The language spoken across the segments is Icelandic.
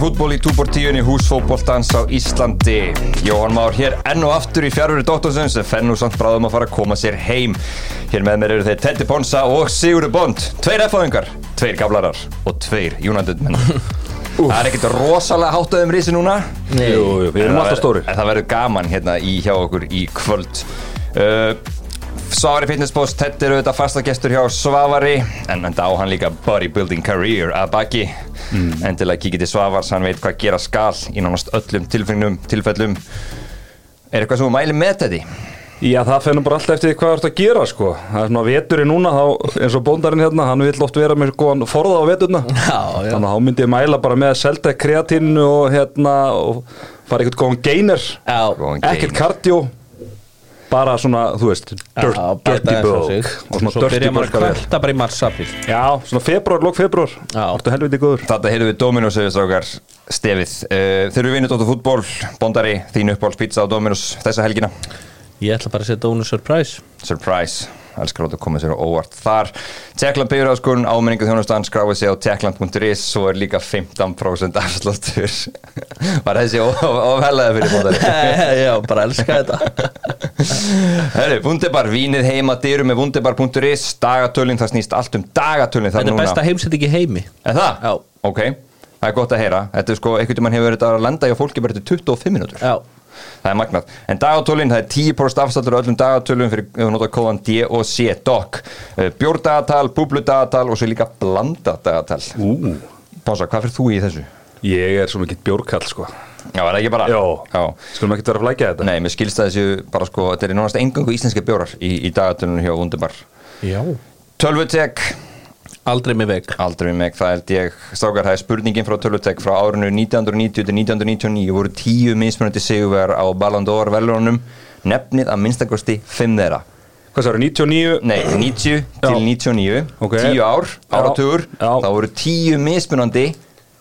fútból í túbortíunni húsfóboltans á Íslandi. Jóhann Már hér enn og aftur í fjárveri Dóttorsson sem fenn nú samt bráðum að fara að koma sér heim. Hér með mér eru þeir Teddy Ponsa og Sigurður Bond. Tveir F-áðingar, tveir gaflarar og tveir United menn. Það er ekkert rosalega háttaðum risi núna. Jú, jú, við erum En alltaf stórir. En það verður gaman hérna í hjá okkur í kvöld. Uh, Svavari Fitness Post, Teddy eru auðvitað fastagestur hjá Svavari en enda á hann líka bodybuilding career að baki. Mm. Endilega kikið til Svavars, hann veit hvað gera skal í nánast öllum tilfengnum, tilfellum. Er eitthvað sem þú mæli með Teddy? Já, það fennum bara alltaf eftir hvað þú ert að gera sko. Það er svona veturinn núna, þá, eins og bóndarinn hérna, hann vil oft vera með góðan forða á veturna. Já, já. Þannig að þá myndi ég mæla bara með selta kreatínu og hérna, og fara eitthvað góðan gainer, ekkert kardió, bara svona, þú veist, dirt, Já, dirty á sig. Og svona Svo dirty bulk að að vel. kvölda bara í mars-april Já, svona februar, lók februar, Já. ortu helviti góður. Þetta heyrðum við Dominos eða strákar stefið. Uh, þeir eru vinnut áttu fútból, Bondari, þín uppáhaldspizza á Dominos þessa helgina. Ég ætla bara að setja Ónu surprise Surprise, elskar átt að koma sér á óvart þar. Tekland byggjurháskun, áminningu þjónustan, skráið sig á tekland.is svo er líka 15% afsláttur. Var þessi ofhellaði fyrir bóðari? Já, bara elska þetta Herru, Wunderbar, vínið heima dyrum með wunderbar.is, dagatölin, það snýst allt um dagatölin þar Þetta er núna. besta heimsett ekki heimi Er það? Já. Ok, það er gott að heyra. Þetta er sko, einhvern veginn hefur þetta að lenda hjá fólki bara til 25 minútur. Já, Það er magnað. En dagatölin, það er 10% afstættur öllum dagatölum fyrir við nota kóðan D og C DOC. Bjórdagatal, búbludagatal og svo líka blandadagatal. Ú, Pása, hvað fyrir þú í þessu? ég er svo mikill bjórkall sko. Já, er það ekki bara? Já, Já. skulum ekki vera að flækja þetta. Nei, mér skilst að þessu bara sko, þetta er nánast engangu íslenska bjórar í, í dagatölunum hjá Wunderbar. já Tölvutek, Aldrei með veg aldrei með það held ég, strákar, það er spurningin frá Tölvutek frá árinu 1990 til 1999 voru tíu mismunandi sigurvegar á Ballon d'Or velunum, nefnið að minnstakosti fimm þeirra. Hvað það eru, 99? Nei, 90 til Já. 99 Ok. 10 ár, áratugur Já. þá voru 10 mismunandi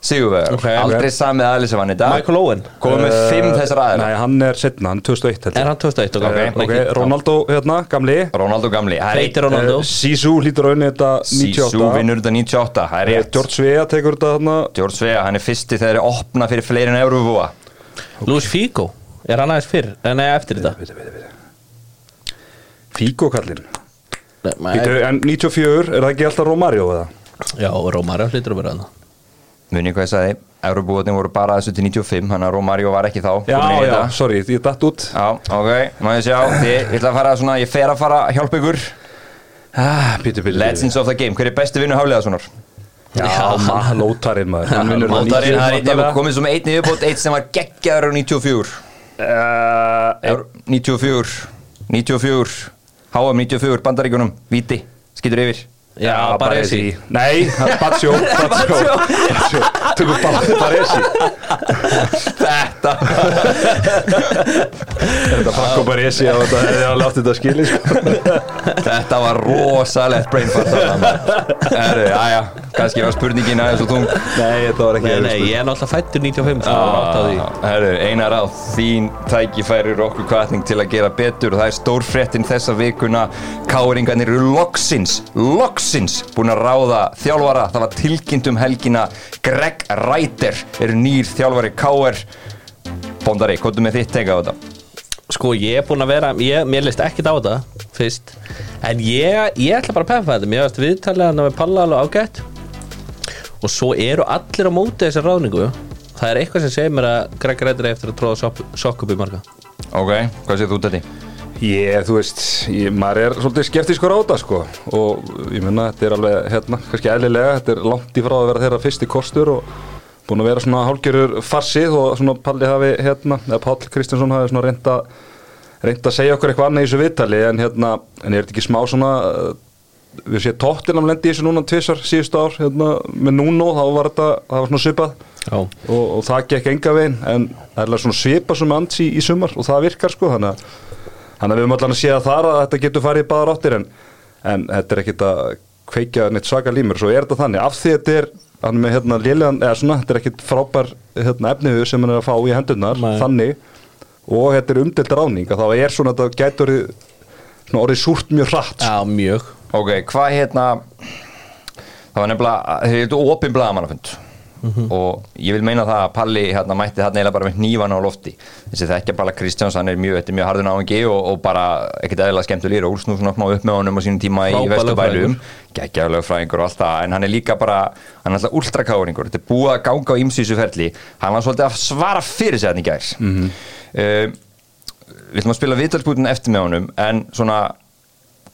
sigurvegar. Ok, ok. aldrei sami aðli sem hann í dag. Michael Owen. Komum með 5 þessar Nei, aðeins hann er setna, hann er 2001 held ég. Er hann 2001 og Ok, gammal? Ok, Ronaldo hérna, gamli. Ronaldo gamli það er einn- Ronaldo? Eh, Sisu hlýtur að unni þetta 98 Sisu vinnur þetta 98 það er Eh, rétt. George Svea tekur þetta þarna. George Svea, hann er fyrsti þegar þeir opna fyrir fleiri en Euróbúa Luis Figo Er hann aðeins fyrr? Eh, Nei, eftir þetta. Figo kallinn. Nei, Býtu, En 94, er það ekki alltaf Romario eða? Já, Rómar hlýtur að vera hann muni hvað ég sagði, Euróbúatin voru bara þessu til 95 hann að Romario var ekki þá Já, já, þetta. sorry, ég datt út. Já, ok, má ég sjá? Ég, ég ætla að fara svona, ég fer að fara að hjálpa ykkur. Ah, Býtu, býtu Legends of the Game, hver er besti vinnu Hafleðasonar? Já, maður, Lótarinn maður. Hann vinnur það Mótarinn, 90 það er komið svo með einn yfirbót, eitt sem var geggjaður á 94 Eh, Eur- 94 94 HM 94, bandaríkunum, viti skýtur yfir Já, Baresi. Nei, það er Batsjó Tökum bara Baresi. Þetta. Þetta Franco Baresi og þetta hefði alveg átt þetta skili sko. Þetta var rosalegt brainfart Herru, aðja, kannski var spurningin aðeins og þung. Nei, þetta var ekki Nei, nei, ég er náttúrulega fættur 95 Það Herru, einar á þín tækifærir okkur kvartning til að gera betur. Og það er stórfréttin þessa vikuna. Káringarnir eru loksins, loksins búin að ráða þjálfara. Það var tilkynnt um helgina. Greg Reiter er nýr þjálfari Káir Bondari, hvað er með þitt teka á þetta? Sko, ég er búinn að vera ég, Mér leist ekkert á þetta fyrst En ég, ég ætla bara að peppa þetta. Mér varst viðtalið hann með Palla alveg ágætt. Og svo eru allir á móti þessar ráðningu. Það er eitthvað sem segir mér að Greg Redder eftir að tróða sokk, sokk upp í marga Ok, hvað séð þú þetta? Ég, þú veist, ég, maður er svolítið skeptískur á þetta sko. Og ég menna, þetta er alveg, hérna, kannski eðlilega, þetta er langt í frá að vera þeirra fyrsti kostur og búin að vera svona hálgjörur farsið og svona Palli hafi, hérna, eða Páll Kristjánsson hafi svona reynda reynda að segja okkur eitthvað annað í þessu viðtali en hérna, en er þetta ekki smá svona uh, við séum tóttinam lendi í þessu núna tvisar síðustu ár, hérna, með núno þá var þetta, það var svona svipað. Og, og það gekk enga veginn en það er svona svipað sem ands í, í sumar og það virkar sko þannig að, þannig að við höfum allan að séða þar að þetta getur farið báðar áttir en, en þetta er ekkit að kveikja neitt svaka límur. Svo er þetta þannig af því þetta er hann er með hérna lélegan eða svona þetta er ekkit frábær hérna, efniðu sem hann er að fá í hendurnar Nei. þannig. Og þetta er umdelt ráning að þá er svona þetta gætur svona orðið súrt mjög hratt já mjög. Ok, hvað hérna Það var nefnilega, þeir eru opinn blagamannafund og ég vil meina það að Palli hérna mætti þarna eiginlega bara með hnífana á lofti. Þessi þekkja bara Kristjáns, hann er mjög, mjög harður náðingi og, og bara ekkert eðlilega skemmtulegir og úlsnú svona upp með honum á sínum tíma í Frábær Vesturbælum lögfræðingur. geggjaðlega fræðingur og allt það. En hann er líka bara, hann er alltaf ultrakáringur. Þetta er búið að ganga á ymsísu ferli. Hann var svolítið að svara fyrir sig hann í gær. Mm við ætlum að spila viðtalsbútin eftir með honum en svona,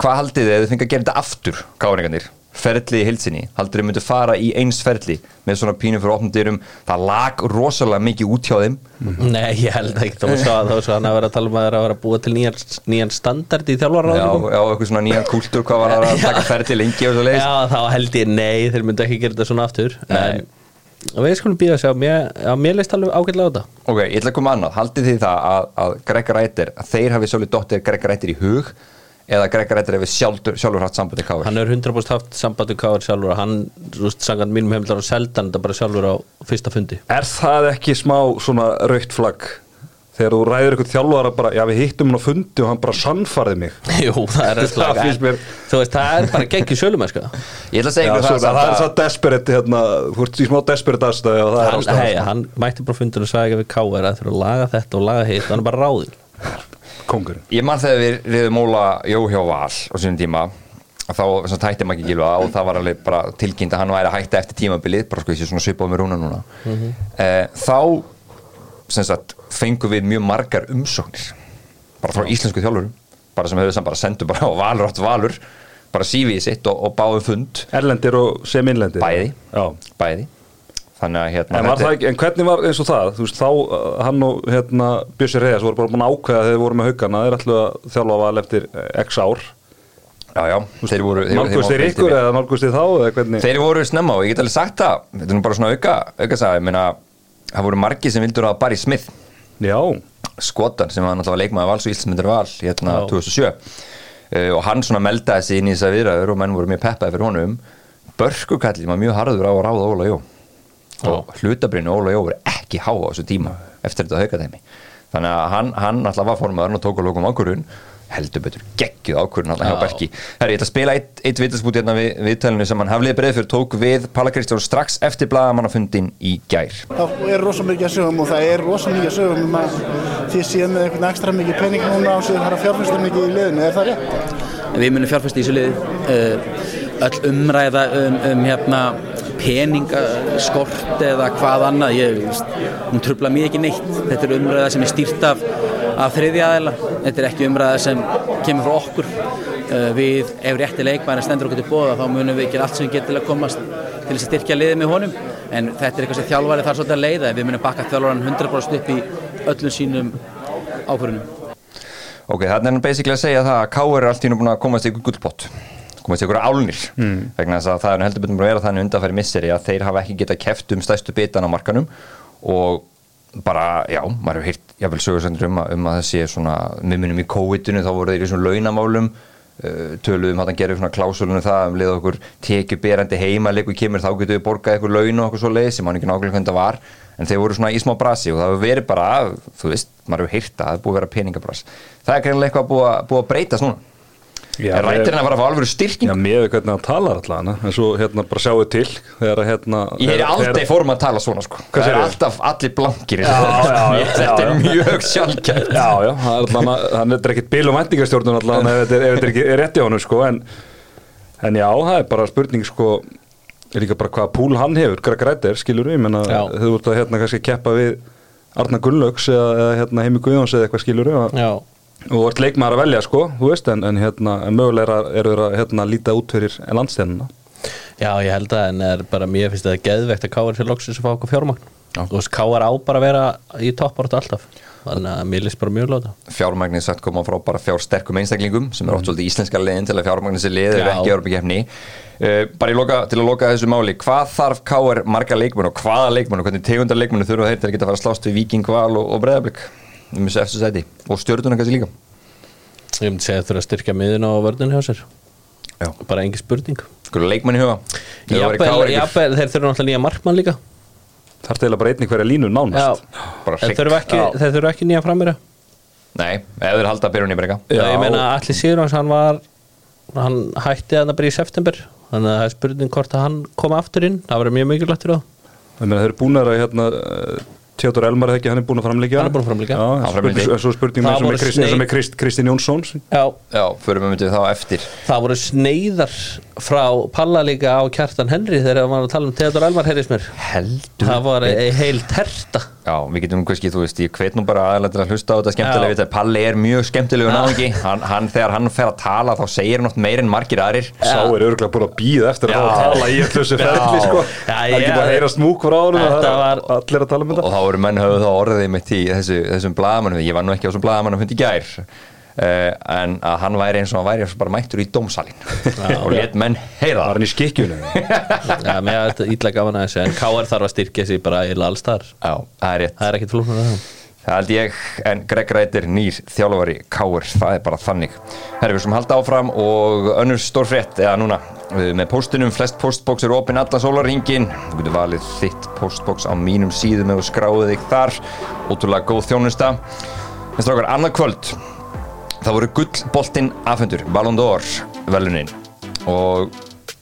hvað haldið þið ef þið fengið að gera þetta aftur, káringarnir ferli í hilsinni, haldið þið myndu fara í eins ferli með svona pínum fyrir opnum dyrum. Það lag rosalega mikið út hjá þeim. Nei, ég held ekki. Þá svo að þá svo hann að vera að tala um að það er að vera að búa til nýjan, nýjan standard í já, þjálfarráðum já, eitthvað svona nýjan kúltúr hvað var að taka ferli lengi og svo leiðis Já, þá held ég nei, þeir myndu ekki gera þetta svona aftur. En við skulum býða að sjá. Mér, já, mér leist alveg ágætlega á þetta. Ok, ég ætla að koma annað, haldið þið það að, að Í eða Greg Rættir hefur sjálfur, sjálfur haft sambandi káður Hann er 100% haft samband við Káar sjálfur og hann, þú veist, sangant mínum heimildar og seldan þetta bara sjálfur á fyrsta fundi. Er það ekki smá svona raukt flagg? Þegar þú ræður eitthvað þjálfara bara, já við hittum hann á fundi og hann bara sannfarði mig. Jú, það er finnst mér- Þú veist, það er bara geggjur sölumennska Ég ætla að segja Já, ykkur það, það, það, er svo desperate hérna, þú ert í smá desperate aðstæði og það er hann, ástæðan hey, sko. hann mætti bara fundur og sagði Kongurinn Ég man þegar við riðum Óla Jó hjá Val á sínum tíma þá sem sagt, hætti maður ekki gilva og það var alveg bara tilkynnt að hann væri að hætta eftir tímabilið bara sko ég sé svona svipað með rúna núna. Eh, þá sem sagt fengum við mjög margar umsóknir bara frá íslensku þjálfurum bara sem hefur sem bara sendu bara á valur átt valur bara sífið sitt og, og báðum fund. Erlendir og sem innlendir. Bæði. Já. Bæði að hérna En, ekki, en hvernig var eins og það, veist, þá uh, hann og hérna, Bjössi Reyðas voru bara búin að ákveða þegar þeir voru með haugana, þeir ætlu að þjálfa val eftir eh, x ár. já, já, þeir voru þeir, Nálgust þeir ykkur eða nálgust þeir þá eða hvernig? Þeir voru snemma og ég get alveg sagt það Þetta er nú bara svona auka, auka sagði Ég meina, það voru margi sem vildur að Barry Smith Já, Skotan sem var náttúrulega leikmaður vals og íslmyndir val hérna Já. 2007 uh, og hann svona meldaði sig inn í þess að viðræður og menn voru mjög peppaði fyrir honum Börkukallin var mjög harður á að ráða Óla Jó og hlutabrinu Óla Jó voru ekki há á þessu tíma eftir þetta haukadæmi. Þannig að hann, hann alltaf var formaður og tók að lókum ákvörðun. Heldur betur geggjuð ákvörðun alltaf hjá Já. Berki Herri, ég ætla að spila eitt, eitt vitasbút hérna við, viðtælinu sem hann hafliði breið fyrir tók við Palla Kristján strax eftir blagamannafundin í gær. Það er rosa mikið að sögum og það er rosa mikið að sögum um að þið séð með einhvern ekstra mikið pening núna og síðan fara að fjárfesta mikið í liðinu, peningaskort eða hvað annað ég, hún trubla mér ekki neitt. Þetta er umræða sem er stýrt af, af þriðja aðeila, þetta er ekki umræða sem kemur frá okkur. Uh, við, ef rétti leikmæri stendur okkur til bóða þá munum við gera allt sem við getum til að komast til þess að styrkja liðið með honum. En þetta er eitthvað sem þjálfari þarf svolítið að leiða við munum bakka þjálfaran 100% upp í öllum sínum ákvörunum Ok, þannig er hann basically að segja það að K.R. er allt í nú búin að komast í gullpott komast ykkur álnir. Mm. vegna þess að það er heldur betur að vera þannig undanfæri misseri að þeir hafa ekki getað keft um stæstu bitan á markanum og bara, já, maður hefur heyrt jáfnvel sögursendur um, um að þessi svona, við munum í COVID-inu þá voru þeir í svona launamálum uh, töluðum hann gerir svona klásulunum það um leið okkur tekið berandi heima leikur kemur þá getur við borgað ykkur laun og okkur svo leið sem hann ekki nákvæmlega hvernig það var en þeir voru svona í smá brasi og það hefur verið bara þú veist, maður hefur heyrt að það hefur búið að vera peningabras það er greinlega eitthvað að, búið að breytast núna Já, en rættirinn að fara að fá alveg Já, styrking með við hvernig hann talar allan en svo hérna bara sjáu til þegar að hérna ég er aldrei þegar- fórum að tala svona sko. Það er alltaf allir blankir í Já, þessu. já, já, þetta já, er já. mjög sjálfgæft Já, já, það er allan að hann er ekkert bil um vendingastjórnun allan ef þetta er, ef þetta er ekki er rétt í honum sko en, en já, það er bara spurning sko er líka bara hvað púl hann hefur. Greg Rættir, skilur við, menna Já. þau voru að hérna kannski keppa við Arna Gunnlaugs eða, eða hérna Heimi Guðjóns eða eitthvað skilur við Já, og vart leikmaður að velja sko, þú veist en, en hérna, en mögulega eru þeir að hérna líta út fyrir landstænuna Já, ég held að en er bara mér finnst þetta geðvegt að Káar sér loksins að fá okkur fjármagn. Og þú veist, Káar á bara að vera í toppárt alltaf. Þannig að mér líst bara mjög láta fjármagnir sagt koma frá bara fjársterkum einstaklingum sem er oft svolítið íslenska leiðin til að fjármagnir sér liður Já. ekki Europakefni uh, bara í loka, til að loka þessu máli hvað þarf KR marga leikmenn og hvaða leikmenn og hvernig tegundar leikmenn þurfa þeir til að geta að fara að slást við Viking, Val og, og Breiðablик um þessu eftir sæti. Og stjórnuna kannski líka. Ég myndi segja að þurfa að styrkja miðin á vörðin hjá sér. Já. bara engin spurning. Skur leikmenn í huga. Þú jafnvel, þeir þurfa náttúrulega nýja markmann líka. Þarf til að bara einnig hverja línu nánast. Bara þeir þurfa ekki, þeir þurfa ekki nýja frammeira Nei, ef þeir halda byrjunni breyka Já. ég meina allir síður hans hann var hann hætti að það bara í september. Þannig að það er spurning hvort að hann kom aftur inn. Það verður mjög mikilvægt Ég meina, þeir eru búin að hérna Theodor Elmar eða ekki, hann er búin að framleika Hann er búinn að framleika. Spurning, svo spurning Það eins og með og Kristinn Jónsson. Já, Já, förum við myndið þá eftir. Það voru sneiðar frá Palla líka á Kjartan Henry þegar það var að tala um Theodor Elmar Herrismir Heldur Það var heil terta. Já, við getum kannski, þú veist, ég hveit nú bara aðeins að hlusta á þetta skemmtilega við þetta Palli er mjög skemmtilegu náðingi hann, hann, þegar hann fer að tala þá segir hann oft meir en margir aðrir. Sá er örgulega búin að býða eftir að Já. fá að tala í öllu þessu ferli. Já, Það er ekki ég- bara að heyra smúk frá honum Þetta það er var- Allir að tala og þetta þá voru menn höfðu þá orðið mitt í þessu, þessum blaðamannum, ég var nú ekki á þessum blaðamannum fundi í gær uh, en að hann væri eins og hann væri bara mættur í dómsalinn og let menn heyra Var hann í skikkjunum? Já, með að þetta ítla gaman að þessu En KR þarf að styrkja sig bara í allstar. Já, það er rétt. Það er ekkit flóknar að það. Það held ég, en Greg Rættir nýr þjálfari Káur, það er bara þannig. Herri, við sem halda áfram og önnur stór frétt, eða núna með postunum, flest postbox eru opinn allan sólarringin þú getur valið þitt postbox á mínum síðum ef þú skráðið þig þar. Ótrúlega góð þjónusta. En strákar, annað kvöld það voru gullboltinn afhendur Ballon d'Or velunin og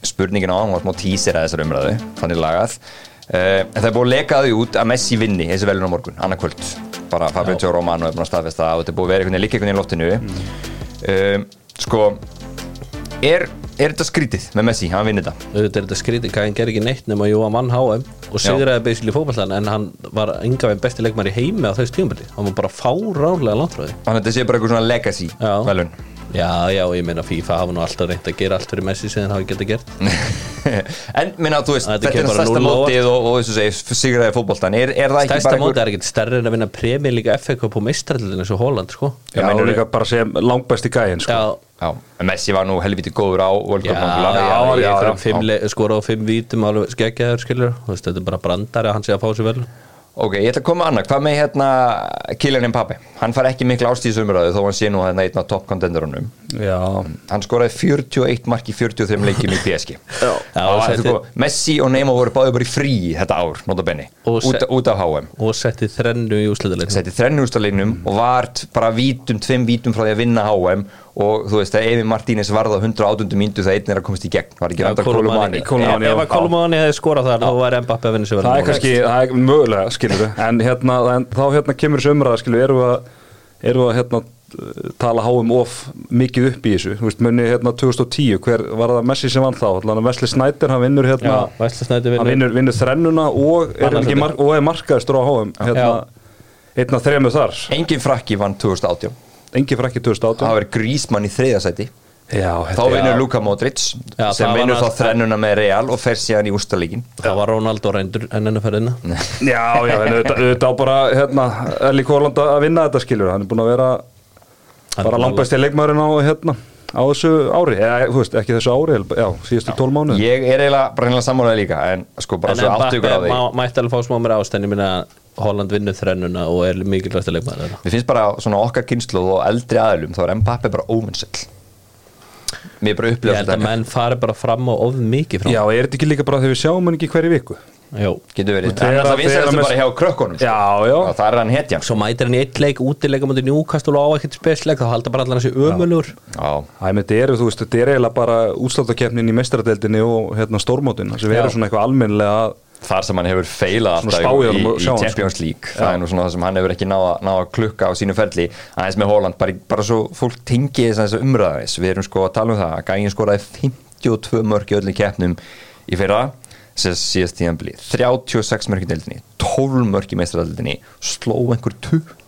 spurningin á hann var smá tísir að þessar umræðu, þannig lagað. Uh, en það er búið að leka því út að Messi vinni þessi velun á morgun, annað kvöld. Bara Fabrizio Romano er búin að staðfesta og þetta er búið að vera líka einhvern veginn í loftinu. Mm. sko er, er þetta skrítið með Messi, hann vinnir þetta. Auðvitað er þetta skrítið, hvað hann ger ekki neitt nema jú að mann HM og sigraði basically fótballan en hann var enga veginn besti leikmar í heimi á þessu tíumbili hann var bara fáránlega því þannig að þetta sé bara eitthvað svona legacy Já. velun Já, já, ég meina FIFA hafa nú alltaf reynd að gera allt fyrir Messi sem hann hafi getað gert. En minna þú veist, Þetta þetta er stærsta mótið og, og þessu segi, sigraði fótboltan er, er það ekki Stærsta er að sko. Líka bara sem langbæsti gæinn sko. Já, en Messi var nú helviti góður á já, skora á fimm vítum alveg skeggjaður, skilur þetta er bara brandari að hann sé að fá sér vel. Ok, ég ætla að koma annað, hvað með hérna Kylian Mbappe, hann far ekki mikla ástíðsumröðu þó hann sé nú hérna einn af top contenderunum. Já, hann skoraði 41 mark í 43 leikjum í PSG Já, Já, og góð. Messi og Neymar voru báði bara í frí þetta ár, nota benni, Og út, út af HM Og setti þrennu í úslitalegin setti þrennu úrstalegnum og var bara vítum, tveim vítum frá því að vinna HM og þú veist að Evi Martínez varða 180 mínútu það einn er að komast í gegn var ekki reyndar Kolumani Kolumani, Ef að Kolumani hefði skorað þar þá var Mbappe að vinna sér vel það er kannski, það er mögulega, skilur við en, hérna, en þá hérna kemur þessu umræða, skilur við, erum við að, erum við að hérna, tala háum of mikið upp í þessu, þú veist, munni hérna 2010, hver var það Messi sem vann þá, þannig að Wesley Snyder, hann vinnur hérna, Já, Væslasnæti hann vinnur. Vinnur, vinnur þrennuna og er, mar og er markaðistur á háum, hérna, einn af þremur þar, engin frakki vann 2018 engi frækki 2018 það var Grísmann í þriðasæti Já, þá vinnur Luka Modric Já, sem vinnur þá þrennuna með Real og fer síðan í úrstaleggin Það var Ronaldo reyndur en ennu ferðina. Já, já, en auðvitað á bara hérna, Eli Kórland að vinna þetta skilur hann er búin að vera Hann bara er langbæsti leikmaðurinn á hérna á þessu ári, eða þú veist, ekki þessu ári já, síðustu tól mánuð ég er eiginlega bara einlega sammálaði líka en sko bara En svo ykkur á því. má- mætti alveg fá smá mér ástæðan Ég minna Holland vinnur þrennuna og er mikilvægsta leikmaður þeirra. Mér finnst bara svona okkar kynslu og eldri aðlum þá er Mbappe bara óvinnsell Mér er bara Ég upplifað held að menn fari bara fram og of mikið fram. Já, er þetta ekki líka bara þegar við sjáum hann ekki hverju viku? Jó. Getur verið. Það er alltaf vinsælustu þegar bara hjá krökkunum sko. Já, já, Og það er hann hetjan. Svo mætir hann í eitt leik útileika mútið Newcastle og á ekkert spesleik þá halda bara ömulur Já, Æ, þetta þetta er bara útsláttakeppnin í meistaradeildinni og hérna stórmótin sem við Já. erum þar sem hann hefur feilað alltaf í, í, hann, Champions sko. League það er nú svona það sem hann hefur ekki náða ná að klukka á sínu ferli. Aðeins með Holland, bara, bara svo fólk tengi þess að umræðis, við erum sko að tala um það að Gægin skoraði 52 mörg í öllum keppnum í fyrra. Sem síðast tíðanbili, 36 mörg í deildinni 12 mörg í meistradildinni sló einhver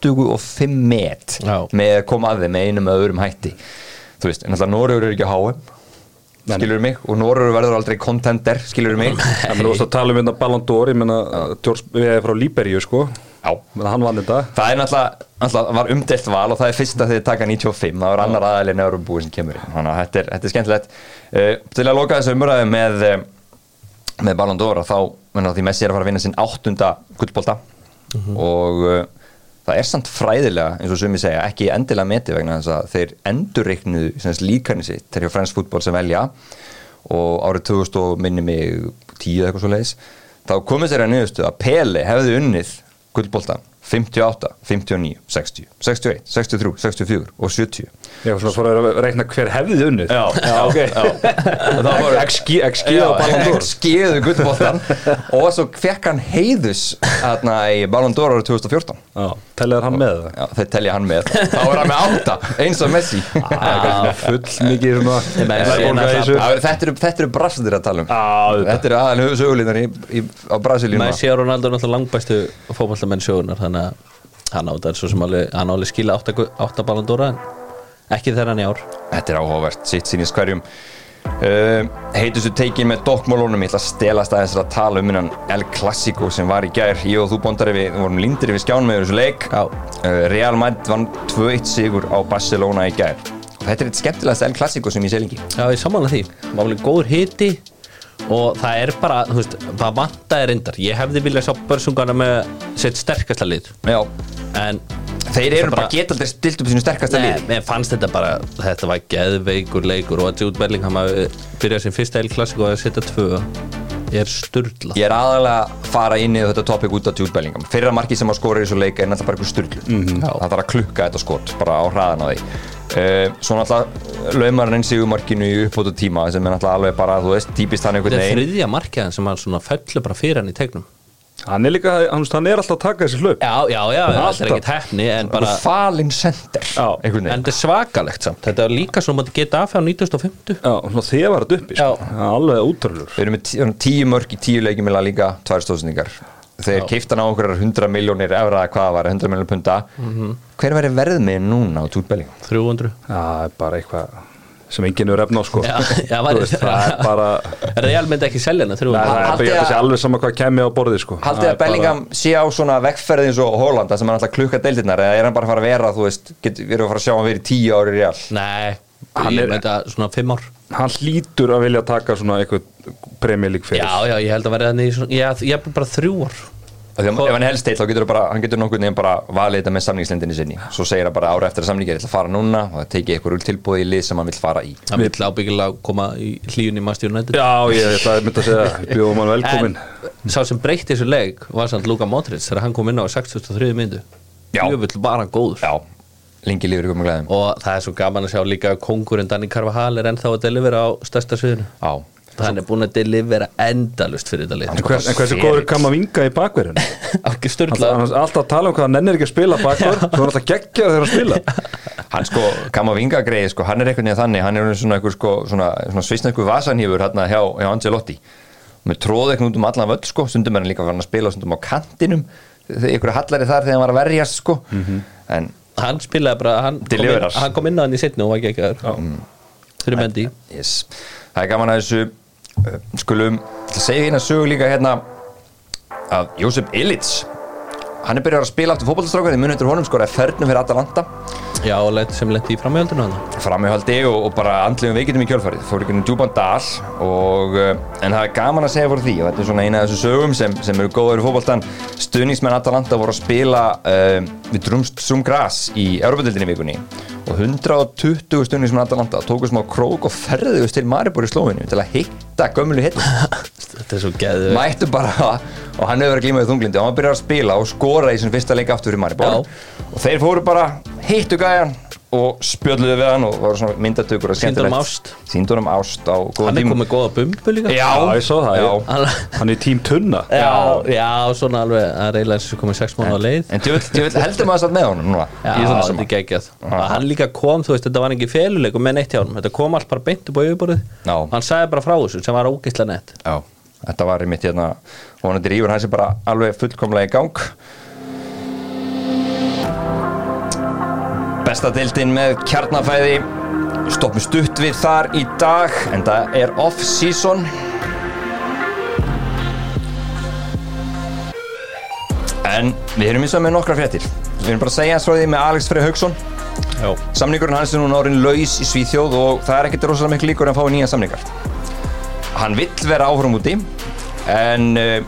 25 met Já. með að koma að þeim með einum öðrum hætti. Þú veist, en alltaf Norður er ekki á HM skilur mig, og Norður verður aldrei contender, skilur mig? Það er að tala um hérna Ballon d'Or, ég menna við erum frá Líberíu, sko. Já, menn hann vann þetta. Það er náttúrulega, var umdelt val og það er fyrsta þegar þið taka 95 það var annar aðalinn eða búið sem kemur inn. Þannig að þetta er, þetta er skemmtilegt. Uh, til að loka þessu umræðu með uh, með Ballon d'Or að þá menna, því Messi er að fara að vinna sinn áttunda gullbolta. Og uh, það er samt fræðilega eins og sumi segja ekki endilega meti vegna þess að þeir endurreiknuðu líkarni sitt. Þegar Frans fútból sem velja. Og árið 2000 og minni mig 10 eitthvað svo leiðis þá komið sér að niðurstu að Pele hefði unnið gullbolta 58, 59, 60, 61, 63, 64 og 70 Ég var svona fór að reikna hver hefði unnið. Já, já, ok. Það voru XG, XG á Ballon d'Or. Skiðu guttboltan og svo fekk hann heiðus þarna í Ballon d'Or árið 2014 Já, telliðar hann með það? Já, þeir telja hann með. Þá er hann með átta, eins og Messi. Full mikið er. Já, Þetta eru, brasildir að tala um. Já. Þetta eru í, í, á Brasilíu núna. Messi og Ronaldo er náttúrulega langbæstu fótballtamenn sögunar þannig að hann á þetta svo sem alveg hann á alveg skila 8 ballandóra en ekki þeirra hann í ár. Þetta er áhugavert, sitt sínist hverjum. Uh, Heitustu tekin með dokkmálunum Ég ætla að stelast aðeins að tala um innan El Clasico sem var í gær. Ég og þú bóndari við, við vorum lindir við skjánum með þessu leik. Uh, Real Madrid vann 2-1 sigur á Barcelona í gær. Og Þetta er eitt skemmtilegast El Clasico sem ég sé lengi. Já, ég samanlega því, það var alveg góður hiti og það er bara, þú veist, það vantaði reyndar. Ég hefði viljað sjá börsungana með sitt sterkasta lið. Já, en þeir eru bara bara- geta aldrei stilt upp sínu sterkasta Nei, lið. mér fannst þetta bara, þetta var geðveikur leikur. Og að Jude Bellingham hafi byrjað sem fyrsta El Clasico að setja tvö er sturla. Ég er aðalega að fara inn í þetta topic út af Jude Bellingham Fyrra markið sem að skora í þessu leik er náttúrulega bara eitthvað sturglu Mhm. Það þarf að klukka þetta skot bara á hraðan á því. Uh, Svo náttúrulega laumar hann inn sigumarkinu í uppbótu tíma sem er náttúrulega alveg bara, þú veist, típist hann einhvern Þetta er veginn. þriðja markiðan sem hann fellur bara fyrir hann í tegnum Hann er líka, hann, hann er alltaf að taka þessi hlaup. Já, já, já, Alltaf. er ekkert hefni en bara, Falin sender. En þetta er svakalegt samt. Þetta er líka svona mátti geta af á 1950 Já, svona þegar þetta uppi sko. Það er Alveg útrúlur Við erum með tíu mörg í tíu leikjum eða líka tvær stóðsendingar Þeir keifta hann á okkur 100 miljónir evra eða hvað það var, 100 miljónir punta Mhm. Hver væri verð með núna á Jude Bellingham? 300 Já, það bara eitthvað sem enginn er efna á sko. Já, já, veist, Það. er bara Real myndi ekki selja hana Nei, 300 það er alveg sama hvað kemur á borði sko. Haldið að er bara- Bellingham sé á svona vegferð eins og Hollanda sem er alltaf klukka deildirnar eða er hann bara að fara að vera, þú veist, get, við erum að fara að sjá hann verið í tíu ári real? Nei, Hann ég myndi að svona 5 ár. Hann hlýtur að vilja taka svona eitthvað premjölík fyrir. Já, já, ég held að verði þannig í svona, já, ég er bara þrjú ár ef hann helst eitt þá getur bara, hann getur nokkuð nefn bara valið þetta með samningslendinni sinni. Svo segir hann bara ára eftir að samningi er að fara núna og það tekið eitthvað tilbúið í lið sem hann vill fara í. Það vill ábyggilega koma í hlíun í Master United. Já, ég ætla að mynda að segja bjóðum hann velkomin En sá sem breytti þessu leik var samt Luka Modric þegar hann kom inn á 63 myndu var hann góður. Já, lengi lífur ykkur með glæðum. Og það er svo gaman að sjá líka að að Hann er búin að delivera endalust fyrir þetta lið. En, hvers, en hversu góður kam að vinga í bakverðinu? Er alltaf að tala um hvað hann nennir ekki að spila bakverð Svo er alltaf geggjað þegar að spila hann sko, Kamavinga greið sko, hann er einhvern veginn þannig, hann er svona, einhver, sko, svona, svona svisnesku vasanhýfur hérna hjá, hjá Angelotti með tróð eitthvað út um allan völl sko, stundum er hann líka farin að spila stundum á kantinum. Þegar einhverju hallari þar þegar hann var að verjast sko. en Hann spilaði bara, hann kom, inn, hann kom inn á hann í setni og var ekki Fyrir Mendy. Yes. það er gaman að þessu skulum, ég ætla að segja hérna sögu líka hérna að Jósef Illich hann er byrjað að spila aftur fótballstrákar því munið eftir honum sko, er fernum fyrir Atalanta. Já, sem lendi í framhjöldinu hann framihaldið og, og bara andlegum veikitum í kjölfarið. Fór um djúpan dal og, uh, en það er gaman að segja fyrir því og þetta er svona eina af þessu sögum sem, sem eru góður í fótballtan stuðningsmenn Atalanta voru að spila uh, við Drumstum Gras í Europatildinni vikunni og 120 stuðningsmenn Atalanta tóku smá krók og ferðuðust til Maribor í slóinu til að hitta gömlu hittu Þetta er svo geðu mættu bara og hann hefur verið að glíma við þunglindi. Og hann byrjar að spila og skora í sin fyrsta leik aftur fyrir Maribor. Og þeir fóru bara hittu gæjan og spjöldluðu við hann og voru svona myndatökur og skemmtilegt. ást. sýndu honum ást á góða Hann er komið góða bumbu líka. Já, Já, ég svo það já. ég- Hann- Hann er tím tunna. Já, já, svona alveg Það er eiginlega eins og komið 6 mánu á leið. en djöfull heldur maður satt með honum núna. Já, í svona þetta er geggjað. Og Hann líka kom, þú veist, þetta var ekki feluleik með neitt hjá hann Þetta kom allt bara beint upp á yfirborðið. Já. Hann sagði bara frá þessu sem var ógeðslega nett. Já, þetta var í mitt hérna rífur hans er bara alveg fullkomlega í gang Besta deildin með kjarnafæði. Stoppum stutt við þar í dag en það er off-season en við erum eins og með nokkra fréttir. Við erum bara að segja hans frá því með Alex Frey Haugsson samningurinn hans er núna orðin laus í Svíþjóð og það er ekkert rosalega miklu líkur en fái nýja samningar. Hann vill vera áfram úti en uh,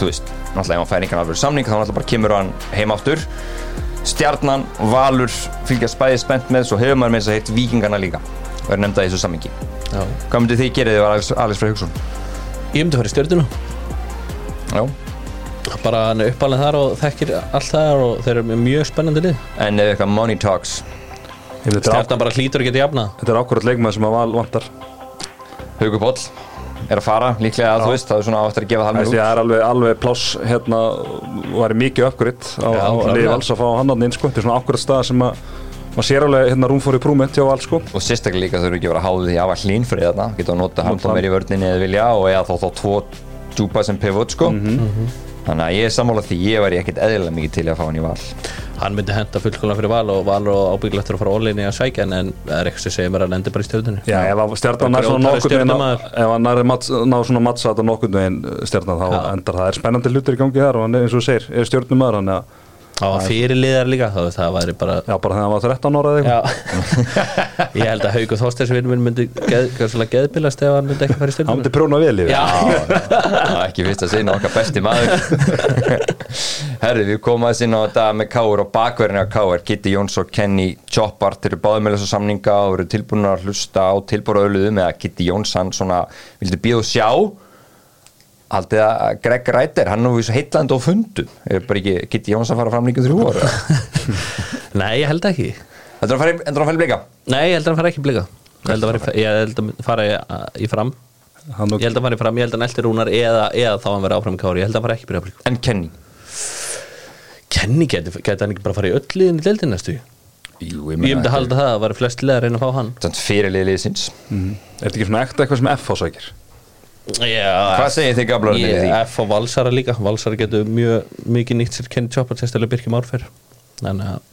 þú veist, náttúrulega ef hann fær einhvern alveg samning þá náttúrulega bara kemur hann heim áttur Stjarnan, Valur fylgjast bæði spennt með svo hefur maður með þess að heitt Víkingana líka. Og er nefnda í þessu sammingi já. Hvað myndið þið gerið þið var Alex, Frey Haugsson Ég myndi að fara í stjörnuna. Já, bara hann er uppalinn þar og þekkir allt það og þeir eru mjög spennandi lið. En ef eitthvað money talks. Stjarnan bara hlýtur að geta jafnað. Þetta er ákvörð leikmaður sem að val vantar. Haugur Póll er að fara líklega að þú veist, það er svona áttur að gefa það Þessi, alveg Það er alveg, alveg pláss hérna var mikið uppgritt á, liði vals að fá hann hann inn sko. Þetta er svona ákvörð stað sem að maður sér alveg hérna rúm fór í prúmet hjá vals sko. og sérstaklega líka þurfum ekki að vera háðið í afa hlín fyrir þarna, geta að nota hann þá Nota meir í vörninni eða vilja og eða þá þá tvo djúpa sem pivot sko þannig að ég er sammála því, ég væri ekkert eðlilega mikið til að fá hann í val. Hann myndi henda fullkólan fyrir val og val og ábyggilegt að fara ólinni að sækja en, en það er eitthvað sem segir mér að hann endur bara í stjórnunni Já, ef hann er mats, ná svona mattsat og nokkurn veginn stjarnan þá endar það. Er spennandi hlutir í gangi þar og hann er eins og segir, er stjórnumæður hann að, það var fyrirliðar líka þá það væri bara já bara þegar hann var 13 ára eða eitthvað. Já, ég held að Haugur Þorsteinsvinn myndi geð, geðslega geðbilast ef hann myndi ekki fara í hann stjórnum myndi prjóna vel yfir Já, Það er ekki fyrst að sinna okkar besti maður. Herri, við komum aðeins inn á þetta með Káur og bakverðinu á Káur Kitty Jóns og Kenny Choppart eru með þessu samninga og eru tilbúin að hlusta á tilbúra öluðum eða Kitty Jóns hann svona vildi og sjá Haldið að Greg Ræder, hann er nú vísu heitlandi og fundum. Er bara ekki Kitty Jóns að fara fram líka þrjú ára nei, ég held ekki. Þetta er að fara í- endur að fara í blika? Nei, ég held að hann fara ekki í blika. Ég held að fara í, ég held að fara í, í fram. Hann og Ég held að fara í fram, ég held að Nelti Rúnar eða, eða þá hann vera áfram í kári. Ég held að hann fara ekki í blika En Kenny? Kenny geti, geti hann ekki bara fara í öll liðin í deildin næstu Jú, Ég myndi halda það að vera flest liðar reyna að fá hann. Þannig fyrirlið liðsins. Er þetta ekki svona ekta eitthvað sem F ásækir Já, Hvað segir þið gablarnir við því? F og Valsara líka. Valsara getur mjög mikið nýtt sér Kenny Chopper Sérstaklega Birkjum Árfer Þannig að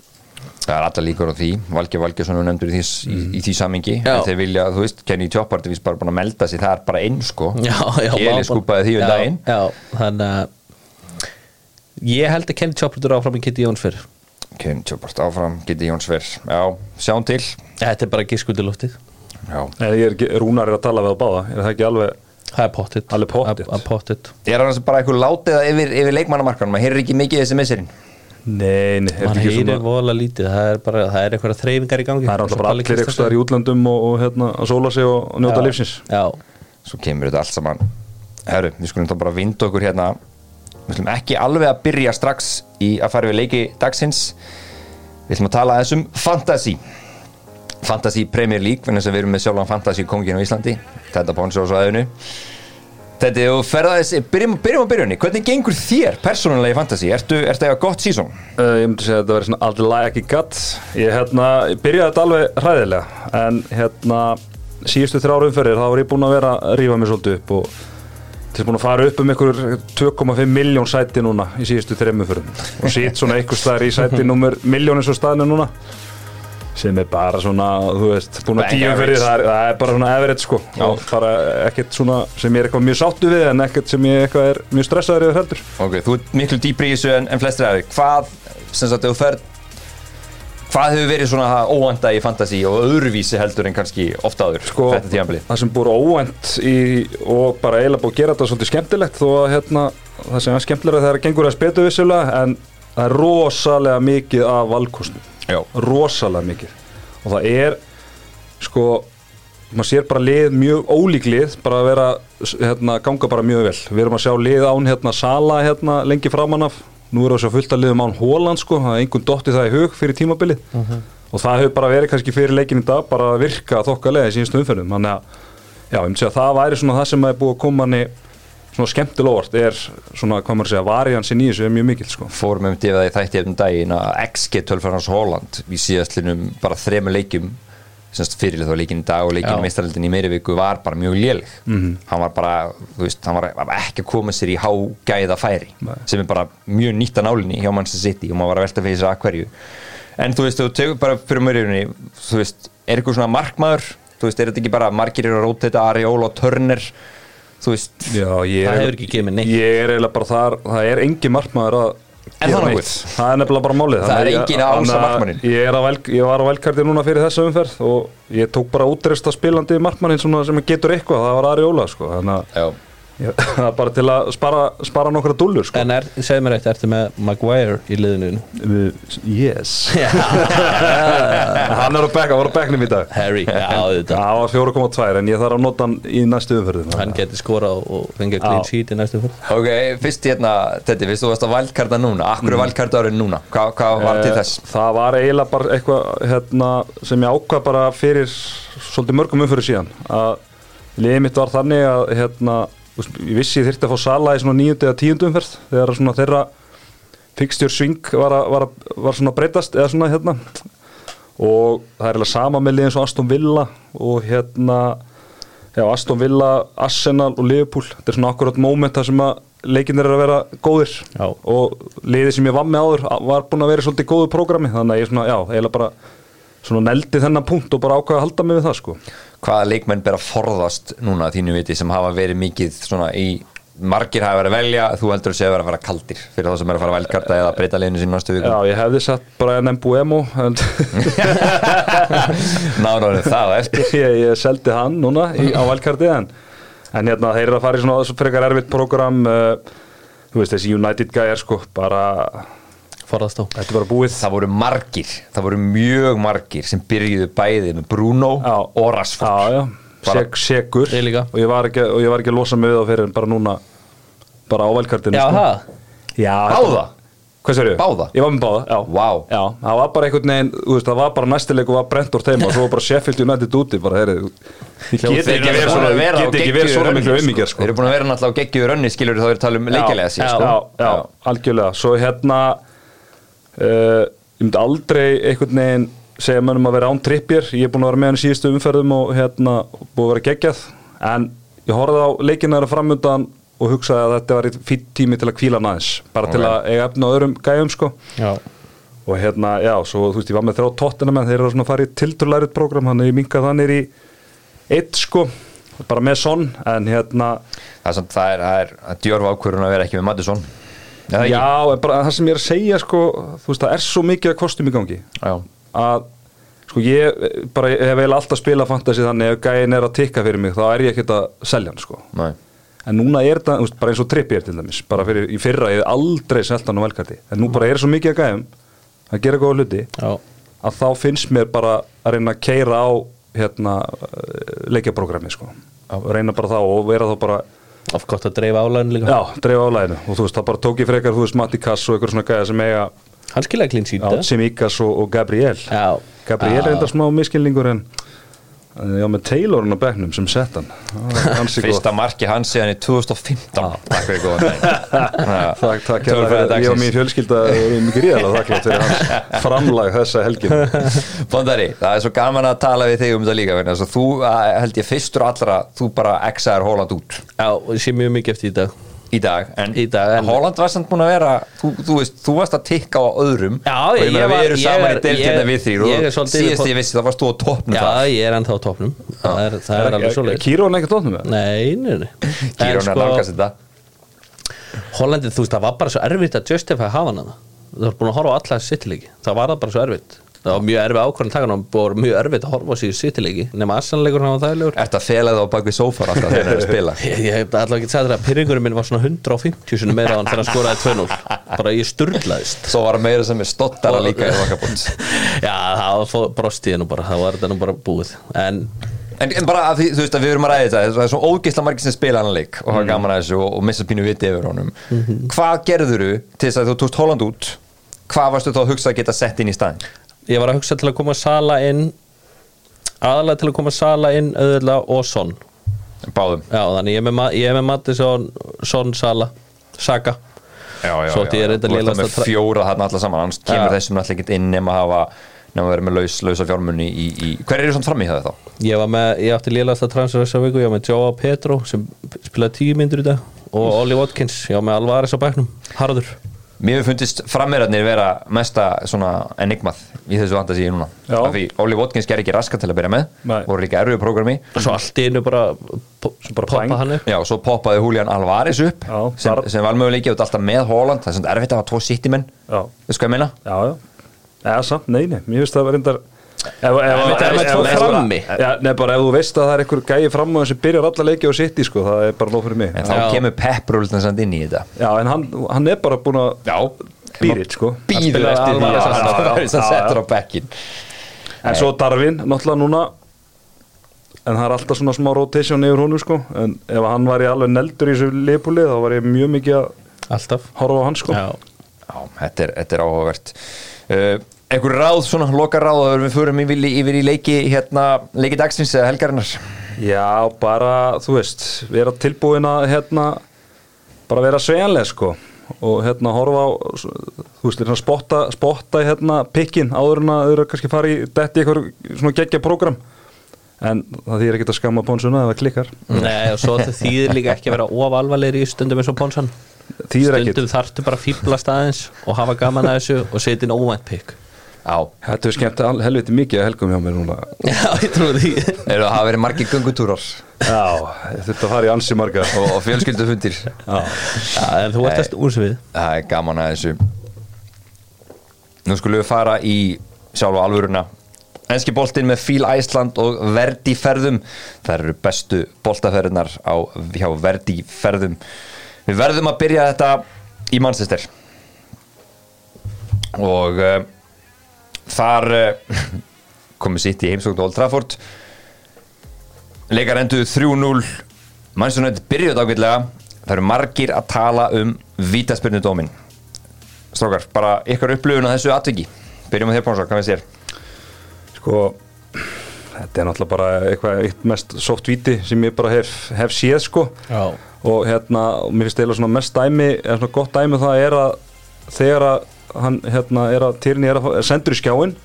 Það er alltaf líkur á því, Valgeir Valgeirsson er nefndur í því, í, í því samingi þeir vilja, þú veist, Kenny Choppart er vist bara búin að melda sig, það er bara einn sko. Má- skúpaði því um já, daginn. Já, þannig að Ég held að Kenny Chopper er áfram í Kitty Jóns fyrr. Kenny Choppart áfram, geti Jónsver Já, sjáum til. Þetta er bara giskundi lóttið Já. Eða ég er ekki, Rúnar er að tala við á báða. Er það ekki alveg Það er pottitt. Það er pottitt Er hann bara eitthvað látið yfir, yfir leikmannamarkanum. Maður heyrir ekki mikið þessi misserinn Nei, nei, er Man þetta ekki heyrir svona vola lítið. Það er bara, það er eitthvað þreyfingar í gangi. Það er alltaf bara allir eitthvað í útlöndum og, og hérna, að sóla sig og, og njóta Já. lífsins. Já, Svo kemur þetta allt saman. Herru, við skulum þá bara vinda okkur hérna. Við ætlum ekki alveg að byrja strax í að fara við leiki dagsins. Við ætlum að tala aðeins um Fantasy Fantasy Premier League Þannig að við erum með sjálfan Fantasy kongin á Íslandi Þetta bónsi á svæðinu. Þetta er að ferða þessi Byrjum, byrjum á byrjunni Hvernig gengur þér persónulega í Fantasy? Ertu, eitthvað gott sísón? Uh, ég myndi segja að þetta verði svona aldrei lag ekki gatt ég, hérna, ég byrjaði þetta alveg hræðilega en hérna síðustu þrjára umferðir þá var ég búinn að vera að rífa mig svolítið upp og til búinn að fara upp um ykkur 2,5 miljón sæti núna í síðustu þreim umferðum. Og sýtt svona einhver staðar í sæti nummer miljón eins og staðinu núna sem er bara svona, þú veist, búinn að Bang tíu umferðir average. það, er- það er bara svona average sko. Já. og bara ekkert svona sem ég er eitthvað mjög sáttu við en ekkert sem ég eitthvað er mjög stressaður yfir heldur. Ok, þú ert miklu dýpri í þessu en, en flestir aðri Hvað, sem sagt, ef þú ferð Hvað hefur verið svona óvanda í Fantasy og öðruvísi heldur en kannski ofta áður sko, Þetta tíðanbilið það sem búið óvænt í, og bara eiginlega búið að gera þetta svolítið skemmtilegt þó að hérna, það sem er skemmtilega þegar það gengur að spetu vissulega en það er rosalega mikið af valkostum Já, rosalega mikið. Og það er sko maður sér bara lið mjög ólík lið bara að vera, hérna, ganga bara mjög vel. Við erum að sjá lið án hérna Sala hérna lengi framan af. Nú erum við að sjá fullt að liðum án Hóland sko. Það er einhvern dotti það í hug fyrir tímabilið. Og það hefur bara verið kannski fyrir leikin í dag bara að virka þokkalega í síðustu umferðum. Þannig að já, ég myndi segja að það væri svona það sem er búið að koma manni svona skemmtilega óvart er svona, hvað maður segja, variansin í þessu er mjög mikil sko fórum um difaði þætti eftir daginn að XG tölfur hans Holland í síðastlinum bara þrema leikjum semst fyrirlið þá leikin í dag og leikin Já. í í meiri viku var bara mjög léleg Mhm. hann var bara, þú veist, hann var ekki að koma sér í hágæða færi Nei. sem er bara mjög nýtt að nálinni hjá Manchester City og maður var að velta fyrir sér að hverju en þú veist, þú tegur bara fyrir mörjunni þú veist, er eitthvað svona markmaður þú veist, er þetta ekki bara margir eru að róta þetta Ariola og Turner þú veist, Já, ég Það er, hefur ekki gefið mér neitt. Ég er eiginlega bara þar, það er engin markmaður að Er gera það neitt. nokkuð? Það er nefnilega bara málið Það er Þannig að enginn ég- að ása þannig að markmanninn. Ég, er á vel, ég var á velkarti núna fyrir þessa umferð og ég tók bara útresta spilandi markmannin svona sem getur eitthvað, það var Ari Óla sko. Þannig að já, er bara til að spara, spara nokkra dúllur sko. En er, segð mér eitt, ertu með Maguire í liðinu? Uh, Yes Hann er á bekk, hann var á bekknum í dag Harry, já, þetta Það var 4,2 en ég þarf að nota hann í næstu umferðin Hann geti skora og fengið clean sheet í næstu fyrir Ok, fyrst hérna, Teddy, fyrst þú varst að valkarta núna Akkur er valkarta árið núna? Hva, hvað var til þess? Eh, Það var eiginlega bara eitthvað hérna, sem ég ákvað bara fyrir svolítið mörgum umfyrir síðan að liðið mitt var þannig að hérna, ég vissi ég þyrfti að fá sala í svona níundu eða tíundu umferð þegar svona þeirra fixture swing var, var, var svona breytast eða svona hérna. Og það er eiginlega sama með liðin svo Aston Villa og hérna já, Aston Villa, Arsenal og Liverpool. Þetta er svona akkurat moment þar sem að leikin er að vera góðir. Já. og liðið sem ég vann með áður var búin að vera svolítið góðu prógrami þannig að ég svona, já, eiginlega bara svona neldi þennan punkt og bara ákvaði að halda mig við það sko Hvaða leikmenn ber að forðast núna að þínu viti sem hafa verið mikið svona í margir hafa verið að velja, þú heldur að sé að vera að vera kaldir fyrir þá sem er að fara að velkarta eða breyta liðinu sín næstu viku Já, ég hefði sett bara Nembuemo en Náður það á eftir. Ég, ég seldi hann núna í, á valkarti en, en hérna þeir eru að fara í svona svo frekar erfitt program uh, þú veist þessi United gæjar sko bara, Forðast á þetta er bara búið Það voru margir, það voru mjög margir sem byrjuðu bæði með Bruno Já. og Rashford já, já, Bara- Sek, segur Ég líka. og ég var ekki, og ég var ekki að losa mig við það fyrir en bara núna bara á valkartinu Já, sko. það Já, Báða? Hvað sér ég? Báða? Ég var með báða, já Vá. Já, það var bara einhvern veginn, þú veist, það var bara næstileik og var brent úr teima og svo var bara Sheffield United úti bara, heyri, ég get ekki verið svona, ég get ekki verið svona miklu ummíkjar, Þeir sko eru búin að vera náttúrulega á geggjöður önni skilur þá er tala um leikilega síðan já, sko. já, já, algjörlega Svo hérna uh, Ég myndi aldrei einhvern veginn segja mönnum að vera án trippjör Ég er búin að vera með hann í síðustu umferðum og hérna búið að vera geggjað. En ég horfði á leikina þeirra framöndan og hugsaði að þetta var fýtt tími til að kvíla næðis bara til Ok. að eiga efna á öðrum gæjum sko. Já. Og hérna, já, svo þú veist, ég var með þrjá tóttina menn þeir eru svona að fara í tilturlærið program þannig ég minka þannig í eitt sko, bara með sonn en hérna, Það er, það er, það er, er djörf ákvörðun að vera ekki með Mattisson Já, já, bara það sem ég er að segja sko, þú veist, það er svo mikið að kostum í gangi já. að sko ég bara ég hef eiginlega alltaf spilað fantasy þannig ef gæin er að tikka fyrir mig þá er ég ekkert að selja hann sko. Nei. en núna er þú veist, bara eins og trippi er til dæmis bara fyrir, í fyrra, ég hef aldrei selt hann á velkarti en nú bara er svo mikið að gæjum að gera góða hluti Já. að þá finnst mér bara að reyna að keira á hérna leikjaprógrami sko. Að reyna bara þá og vera þá bara Of gott að dreifa álæðinu líka. Já, dreifa álæðinu og þú veist, það bara tók ég frekar, þú veist, Matti Kass og eitthvað svona gæða sem eiga Hann skiljaði clean sheet já, Simikas og, og Gabriel. Já. Gabriel er enda smá miskilningur en já, með Taylorinn á bekknum sem sett hann. Það. Fyrsta marki hans síðan í 2015 Takk fyrir góðan Takk, takk, hérna, ég og mín fjölskylda erum og þakklátt fyrir hans framlag þessa helgin Bondari, það er svo gaman að tala við þig um þetta líka vegna þess að þú að, held ég fyrstur allra þú bara exaðar Holland út. Já, ég sé mjög mikið eftir í dag í dag en, Í dag, en- Holland var samt búin að vera þú, þú veist, þú varst að tikka á öðrum. Já, og ég var- við erum saman er- í deildina ég- við þrýr ég er og svolítið- síðast ég vissi það varst þú á toppnum Já, það ég er ennþá á topnum Það er, það er alveg svo leik Kírón ekkert óttum með Nei, nei, nei. En Kírón er sko, nálgast þetta. Hollandið, þú veist, það var bara svo erfitt að justify hafa hana. Það var búin að horfa á alla sittileiki Það var það bara svo erfitt Það var mjög erfið ákvörðan takan og það var mjög erfitt að horfa á síðu sittileiki nema aðsannleikur hann var þægilegur. Ertu að fela það á bak við sófar alltaf þegar það er að spila? Ég, ég hef allavega ekki sagt það að pyrringurinn minn var svona 150 sinni meira á hann þegar hann skoraði 2-0 bara ég sturlaðist. Svo var meira sem er stottara líka í Vakabúns Já, það var brostið nú bara það var þetta nú bara búið. En En, en bara að því, þú veist að við erum að ræða þetta það er svo ógeðsla margir sem spila hann leik og hafa gaman að þessu og, og missa pínu viti yfir honum. Hvað gerðuru til þess að þú tókst Holland út? Hvað varstu þá að hugsa að geta sett inn í staðin? Ég var að hugsa til að koma Sala inn aðalega til að koma Sala inn auðvitað og Son. Báðum. Já, þannig ég er með, ég er með Mattisson, Son, Sala, Saka. Já, já, Svo átti ég reyndar Þú ert lélegasta með tra- fjóra þarna alla saman. Annars kemur þessum náttúrulega ekki inn nema að hafa nema að vera með laus, lausa fjármunni í, í hver er það fram í það þá? Ég var með, ég átti lélasta transfer þessa viku, ég var með Joao Pedro sem spilaði tíu myndur í dag og Ollie Watkins, ég var með Alvarez á bæknum Harður Mér hefur fundist frammeirarnir vera mesta svona enigmað í þessu fantasíu núna. Já. af því Óli Watkins ger ekki raskat til að byrja með Nei. voru líka erfiðu prógrami Svo allt í einu bara, bara poppa hann upp. Já, svo poppaði Julian Alvarez upp Já, sem, sem valmöguleiki og alltaf með Holland. Það er svona erfitt að hafa tvo sittimenn Já, Veistu hvað ég meina? já, já. Eða samt, nei, nei, mér finnst það var reyndar Ef, það nei, bara ef þú veist að það er einhver gæi fram á sem byrjar alla leiki á sitt sko, það er bara nóg fyrir mig. En þá kemur pepprúltan samt inn í þetta. Já, en hann, hann er bara búin að býrið, sko. Býður spilar eftir því að það er settur á bekkin En svo Darvin, náttúrulega núna En það er alltaf svona smá rotation yfir honum, sko. En ef hann var í alveg neldur í þessu leipúli þá var ég mjög mikið að Alltaf. horfa á hann, sko. Já, þetta er, þetta er áhugavert. Uh, Einhver ráð, svona loka ráð að við förum yfir, yfir í leiki hérna, leiki dagsins eða helgarinnar? Já, bara, þú veist, vera tilbúin að hérna, bara vera svejanleg sko. Og hérna horfa á, þú veist, hérna spotta, spotta í hérna pikkin áður en að þau eru kannski fara í detti eitthvað svona geggja prógram. En það þýr ekki að skamma pónsuna ef það klikkar. Nei, og svo þýðir líka ekki að vera of alvarlegri í stundum eins og Ponsan. Þýðir ekki, Stundum þarftu bara að fýblast aðeins og hafa gaman að þessu og setja inn óvænt pikk þetta er skemmt helviti mikið að helgum hjá mér núna. Já, ég trúi því. Eru það hafa verið margir göngutúrar? Já, þetta að fara í ansi marga og, og fjölskyldufundir? Já, Já, en þú ert að stúsa við. Það er gaman að þessu. Nú skulum við fara í sjálfa alvöruna. Enski boltinn með Fíl Æsland og Verdi ferðum. Það eru bestu boltaferðunar á, hjá Verdi ferðum. Við verðum að byrja þetta í Manchester. Og uh, þar uh, komið sitt í heimsókn Old Trafford. Leikar enduð 3-0 Manchester United byrjuð ágætlega. Það eru margir að tala um vítaspyrnudómin Strókar, bara ykkar upplöfun á þessu atviki. Byrjum að þér Pónsson, hvað við sér sko þetta er náttúrulega bara eitthvað eitt mest soft víti sem ég bara hef, hef séð sko. Já, og hérna, og mér finnst eiginlega svona mest dæmi eða svona gott dæmi um það er að þegar að hann hérna er að Tyrni er að sendur í skjáin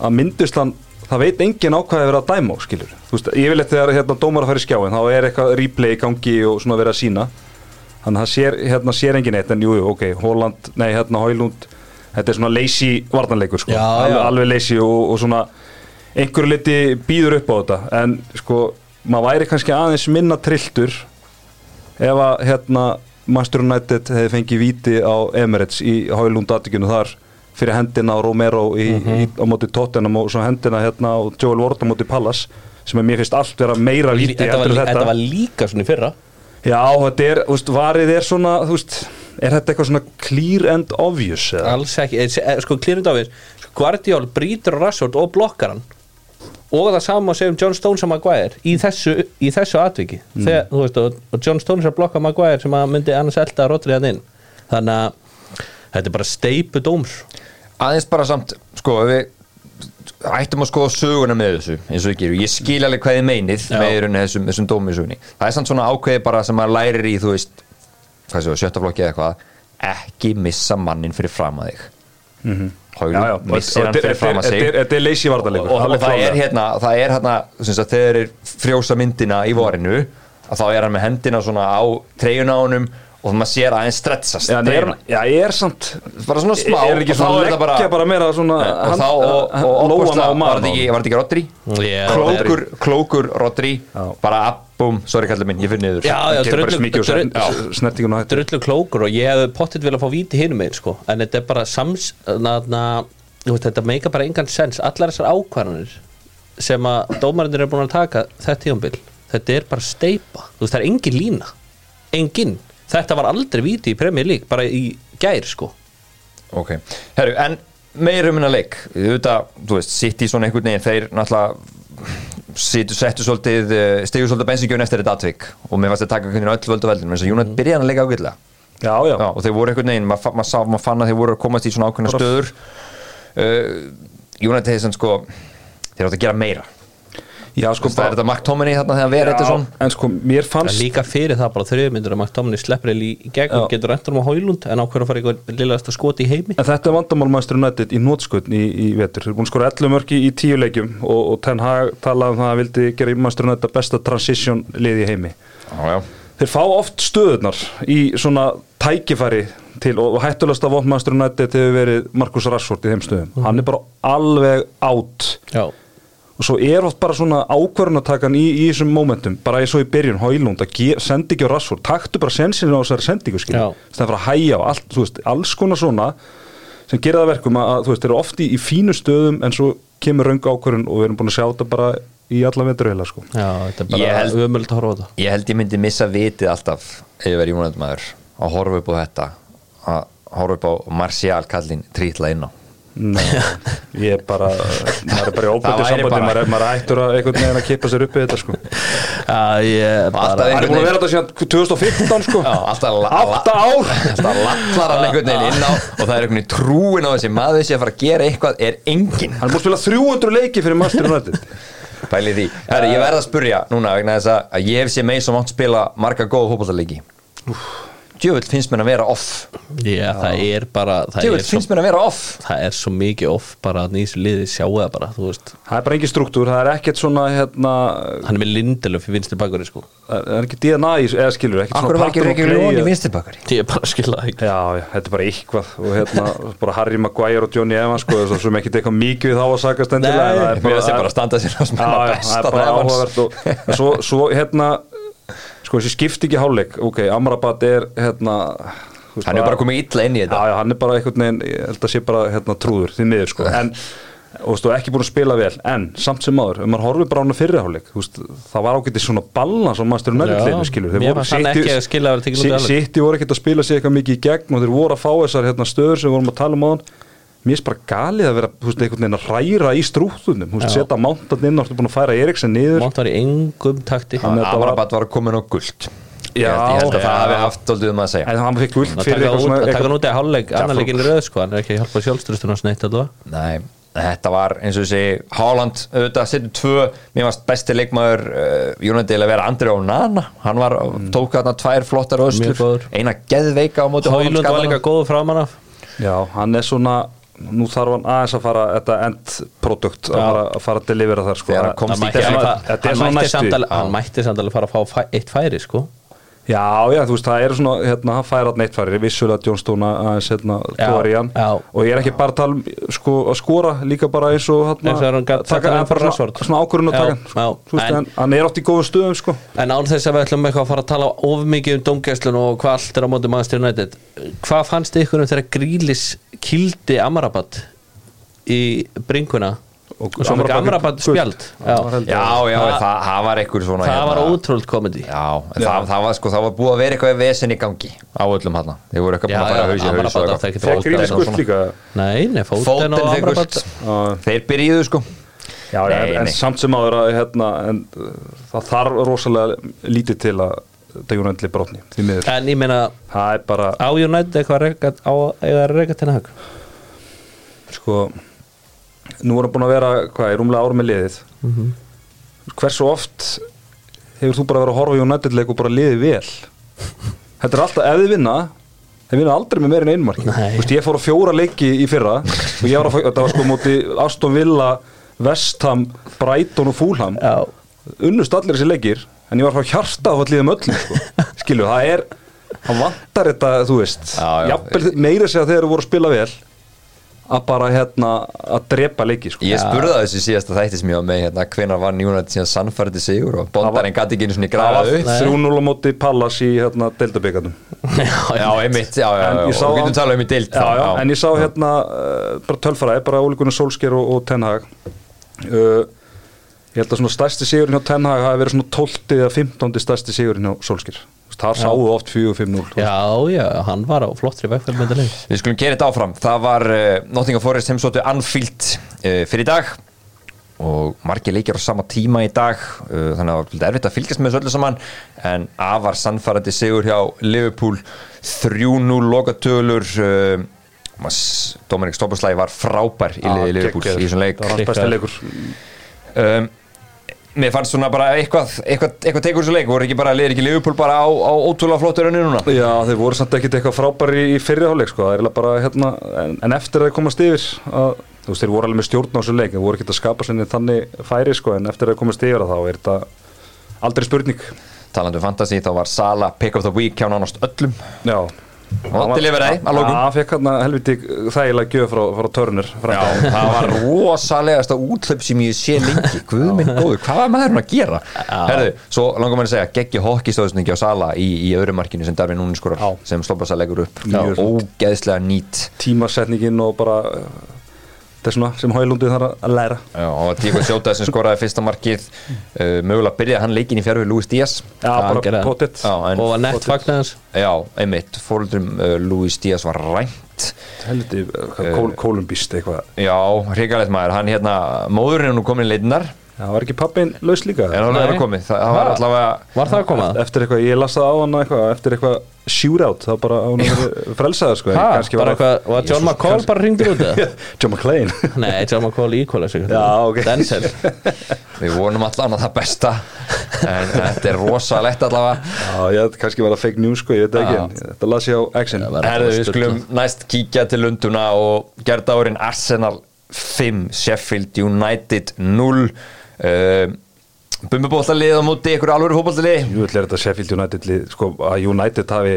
að myndislan það veit engin ákvæði að vera að dæma á skilur þú veist, yfirleitt þegar hérna dómar að fara í skjáin þá er eitthvað replay í gangi og svona verið að sína þannig að það sér, hérna sér engin eitt en jú, jú, ok, Holland, nei hérna Hólund þetta er svona lazy varnanleikur sko, Já, alveg, lazy og, og svona einhverju liti býður upp á þetta. En sko, maður væri kannski aðeins minna trilltur ef að hérna Master United hefði fengið víti á Emirates í Hólund aðtökjunu þar fyrir hendina á Romero í, í, á móti Tottenham og svo hendina hérna á Joel Ward á móti Pallas sem er mér finnst allt vera meira víti þetta var, þetta. var líka svona í fyrra. Já, þetta er, þú veist, varið er svona, þú veist, er þetta eitthvað svona clear and obvious eða? Alls ekki, eh, eh, sko á við sko, Guardiol brýtur Rashford og blokkar hann og það sama um John Stones og Maguire í þessu, í þessu atviki. Þegar, þú veist, og, og John Stones er að blokka Maguire sem að myndi annars elda Rodri hann inn. Þannig að þetta er bara steipu dóms aðeins bara samt, sko, við ættum að skoða söguna með þessu eins og ég gerum, ég skil alveg hvað þið meinið Já. með þessum, þessum, dómi í sögunni. Það er samt svona ákveði bara sem maður lærir í þú veist, hvað séu, sjöttaflokki eða eitthvað ekki missa mannin fyrir fram að þig. Já, Hólum, þetta- er- leysi vartaleikur og, það er hérna það er hérna, þegar þeir frjósa myndina í vorinu að þá er hann með hendina svona á honum og maður sér að hann stretsast Já, en er, já, er samt bara svona smá. Er ekki og þá svona er leggja bara meira svona og þá og, og, og lóan á opaslega, var þetta ekki, ekki Rodri? yeah. klókur, klókur Rodri. Bara búm, sorry kallið minn, ég finn niður. Já, já, bara drullu- klókur og ég hefði pottit vilja fá víti hinum megin sko. En þetta er bara sams na, na, veist, þetta meika bara engan sens allar þessar ákvarðanir sem að dómarinnir er búin að taka þetta tíumbil þetta er bara steipa þú veist það er engin lína. Engin, þetta var aldrei víti í Premier League bara í gær sko. Ok, herru, en meir um hennar leik, auðvitað, þú veist sitt í svona einhvern veginn, þeir náttúrulega situ, settu svolítið eh, stigu svolítið bensingjörn eftir þetta atvik. Og mér varst að taka einhvern veginn öll völdu veldin menn þess að Júnat byrjaði hann að leika ágætlega. Já, já, Já, og þeir voru einhvern veginn, maður ma sá, maður fann að þeir voru að komast í svona ákveðna stöður. Uh, United hefði sann sko þeir áttu að gera meira já sko það er þetta Mark Tomini þarna þegar við erum svona. En sko, mér en fannst líka fyrir það bara þriðmyndur að McTominay sleppur í í gegn og getur endur um að hólund en ákveður að fara eitthvað liðast að skoti í heimi. En þetta er vandamálmæstur United í nótskutn í, í vetur. Að skora 11 mörki í 10 leikjum og, og Ten Hag talaði um það að hann vildi gera Manchester United besta transition lið í heimi. Já, já, Þeir fá oft stöðunar í svona tækifæri til og hættulegast af Manchester United hefur verið Marcus Rashford í þeim stöðum. Hann er bara alveg átt Já, og svo er oft bara svona ákvörunatakan í, í þessum momentum, bara eins og í byrjun Hólund að sendi ekki á Rashford taktu bara sensin á þessari sendingu skilja Já. það er að hæja á allt, þú veist, alls konar svona sem gera það að verkum að, þú veist, þeir eru oft í, í fínu stöðum en svo kemur röng ákvörun og við erum búin að sjá þetta bara í alla vetur heila sko. Já, þetta er Ég bara held- umöld að horfa á þetta. Ég held ég myndi missa vitið alltaf ef ég verið United maður að horfa upp á þetta að horfa upp á Martial kallinn trítla inn á ég er bara maður er bara í Það væri sambandi bara- maður, er- maður er hættur að einhvern veginn að kippa sér upp við þetta sko. Já, ég Alltaf bara Það er búin að vera þetta síðan 2015 sko. Já, alltaf la- Átta ár. Alltaf lallar hann einhvern veginn inn á og það er einhvern veginn trúin á þessi maður sé að fara að gera eitthvað er engin Hann er búin að spila 300 leiki fyrir Master United. Pælið því, Herri, ég verð að spurja núna vegna þess að- ég hef sé meis og mátt spila marga góða fótballaleiki Djöfull finnst mér að vera off. Já, það er bara það Djöfull er, svo, finnst mér að vera off. Það er svo mikið off bara að nýsu liði sjáu það bara þú veist, Það er bara engin struktúr, það er ekkert svona hérna, hann er með lindelöf í vinstri bakari sko. Það er ekki DNA í, eða skilur ekkert Akkur var ekki play lóni eða- vinstirbakari Ég er bara að skilja það ekki Já, já, þetta er bara eitthvað og hérna, bara Harry Maguire og Johnny Evans sko, þess að sem ekkert eitthvað mikið við þá að sagast endilega það er bara að standa sér að Já, smæla já, besta það er bara áhugavert og en svo, svo hérna sko þessi skipti ekki hálfleik. Ok, Amrabat er hérna Hann er bara komið illa inn í Já, þetta. Já, hann er bara einhvern veginn, ég held að sé bara hérna trúður því miður sko, en og og ekki búin að spila vel, en samt sem áður ef maður horfir bara á hann að fyrri hálfleik þú veist, það var ágætið svona balans á maður Já, tekinn út í hálfleik. Sitti voru ekkert að spila sig eitthvað mikið í gegn og þeir voru að fá þessar hérna, stöður sem við vorum að tala um á hann mér finnst bara galið að vera þú veist, einhvern veginn að ræra í strúttunum þú veist, setja mántan inn og þú búin að færa Eriksen niður. Mátt var í engum takti. Hann- þetta var- Amrabat var komin á guld Ég Já, held- ég held að það hafi haft aldrei um að segja. En hann fikk guld að fyrir eitthvað út- svona að taka hann út í hálfleik Já, annar leikinn í röð sko, hann er ekki að hjálpa sjálfströstunum að sneitt allavega Nei, þetta var eins og þessi Haaland, auðvitað, setur tvö. Mér varst besti leikmaður uh, United að vera Andri Onana, hann var tók þarna tvær flottar öslur eina geðveika á móti Hólund var líka góð framan af. Já, hann er svona nú þarf hann aðeins að fara þetta end produkt að að fara að delivera þar sko. Þegar hann Það- komst Hann í mætti, samt alveg- fara að fá eitt færi sko Já, já, þú veist, það er svona hérna, hann færa neitt færi, vissulega John Stone aðeins hérna, Já, í hann já. og ég er ekki bara að tala um sko, að skora líka bara eins og hérna, Eins og hann gat- taka hann bara svona, svona ákvörðun Já, taka hann, já. sko. Þú veist, En- hann, er átt í góðum stöðum sko. En án þess að við ætlum eitthvað að fara að tala of mikið um domgæslun og hvað allt er á móti Manchester United Hvað fannst ykkur um þegar Grílis kildi Amrabat í bringuna Og og svo fyrir Amrabat spjald. Já. Já, já, Það- var einhver svona það var hérna- ótrúld komedi. Já, en það, það, var, sko, það var búið að vera eitthvað vesen í gangi á öllum hann Þeir voru eitthvað búin að fara að hausi Amrabat og gult svona. líka. Nei, nei, Fóten og þeir Amrabat Þeir byrjuðu sko. Já, Nei, en, en nei. samt sem áður að hérna, en, uh, það þarf rosalega lítið til að er endli brotni, En ég meina, það er bara, á United eitthvað eiga reka til hag sko nú erum búin að vera, hvað, í rúmlega árum með liðið. Hversu oft hefur þú bara verið að horfa í United leik og bara liðið vel? Þetta er alltaf, ef þið vinna þeir vinna aldrei með meira en einmarki. Vist, ég fór á fjóra leiki í fyrra og ég var að, fá- þetta var sko móti Aston Villa, Vestham Brighton og Fulham. Já, unnust allir þessi leikir en ég var frá hjarta á að líðum öllum sko. skilju, það er hann vantar þetta, þú veist. Já, já. jafnvel meira segja þegar þú voru að spila vel að bara hérna að drepa leiki sko. Ég spurði það þessi síðasta þætti sem ég var með hérna, hvenar var United síðan sannfærdi sigur og bondarinn gæti ekki einu svona það grafa var upp. 3-0 á móti Pallas í hérna, deildabíkarnum Já, einmitt, já, já, En já, og við getum talað um í deild já, já, en ég sá hérna uh, bara tölfræði, bara ólíkunum Solskjær og, og Ten Hag. Uh, ég held að svona stærsti sigurinn hjá Ten Hag hafi verið svona 12. eða 15. stærsti sigurinn hjá Solskjær þar sáðu oft 4-5-0 já, já, hann var á flottri vegferð með þetta leik Við skulum gera þetta áfram. Það var uh, Nottingham Forest heimsóttu Anfield uh, fyrir í dag. Og margir leikir á sama tíma í dag uh, þannig að það var svolítið erfitt að fylgjast með þessu öllu saman. En afar sannfærandi sigur hjá Liverpool 3-0 lokatölur uh, Dominik Stopuslægi var frábær í liði Liverpool í þessum leik. Það var hans besti Klikkað. leikur. Um, Mér fannst svona bara eitthvað eitthvað, eitthvað tekur þessu leik, voru ekki bara liður ekki Liverpool bara á, á ótrúlega flottur önni núna? Já, þeir voru samt ekkit eitthvað frábæri í fyrri hálfleik sko, það er bara hérna en, en eftir að þeir komast yfir að, þú veist, þeir voru alveg með stjórn á þessu leik þeir voru ekkit að skapa sinni þannig færi sko, en eftir að þeir komast yfir að þá er þetta aldrei spurning. Talandi um fantasy þá var Sala pick of the week hjá nánast öllum. Já og deliveraði að lókum Það fekk hérna helviti þægilega gjöf frá, frá törnur Já, það var rosalegasta útlöp sem ég sé lengi. Guð minn góður, hvað var maðurinn að gera? Herðu, svo langar maður að segja geggi hokkistóðsningi á Sala í, í öðru markinu sem Darvin Núnin skorar Já. sem Slobasa leggur upp. Ógeðslega nýtt. Tímasetningin og bara þetta er svona sem Hólundið þarf að læra. Já, og Diego Sjóta sem skoraði fyrsta markið uh, mögulega byrjaði hann leikin í fjárfið Luis Díaz. Já, bara það. en, og var nett fagnæðans já, einmitt. Fóröldrum uh, Luis Díaz var rænt. Helviti, kól, kólumbíst eitthvað. Já, hrikalegt maður, hann hérna móðurinn er nú komin í leitinar Já, var ekki pappin laus líka. En hann er komið, það, það var Ha? allavega var það að koma? Eftir eitthvað, ég las það á hann eitthvað Eftir eitthvað shootout, þá bara á hann að vera frelsaður sko, en Ha, kannski bara var það- eitthvað, var John McCall bara ringdur út eða? John McClane. Nei, John McCall equalizer Já, ok. Denzel. Við vonum allan að það besta en þetta er rosalegt allavega. Já, ég kannski var það fake news sko, ég veit það ekki. En Þetta las ég á Það var- Herðu, við skulum næst kíkja til Lunduna og gerða árin Arsenal 5, Sheffield United 0 uh, Bumbubóltalið á móti ykkur alvöru fótbóltalið Jú, ætla er þetta Sheffield United lið, sko, að United hafi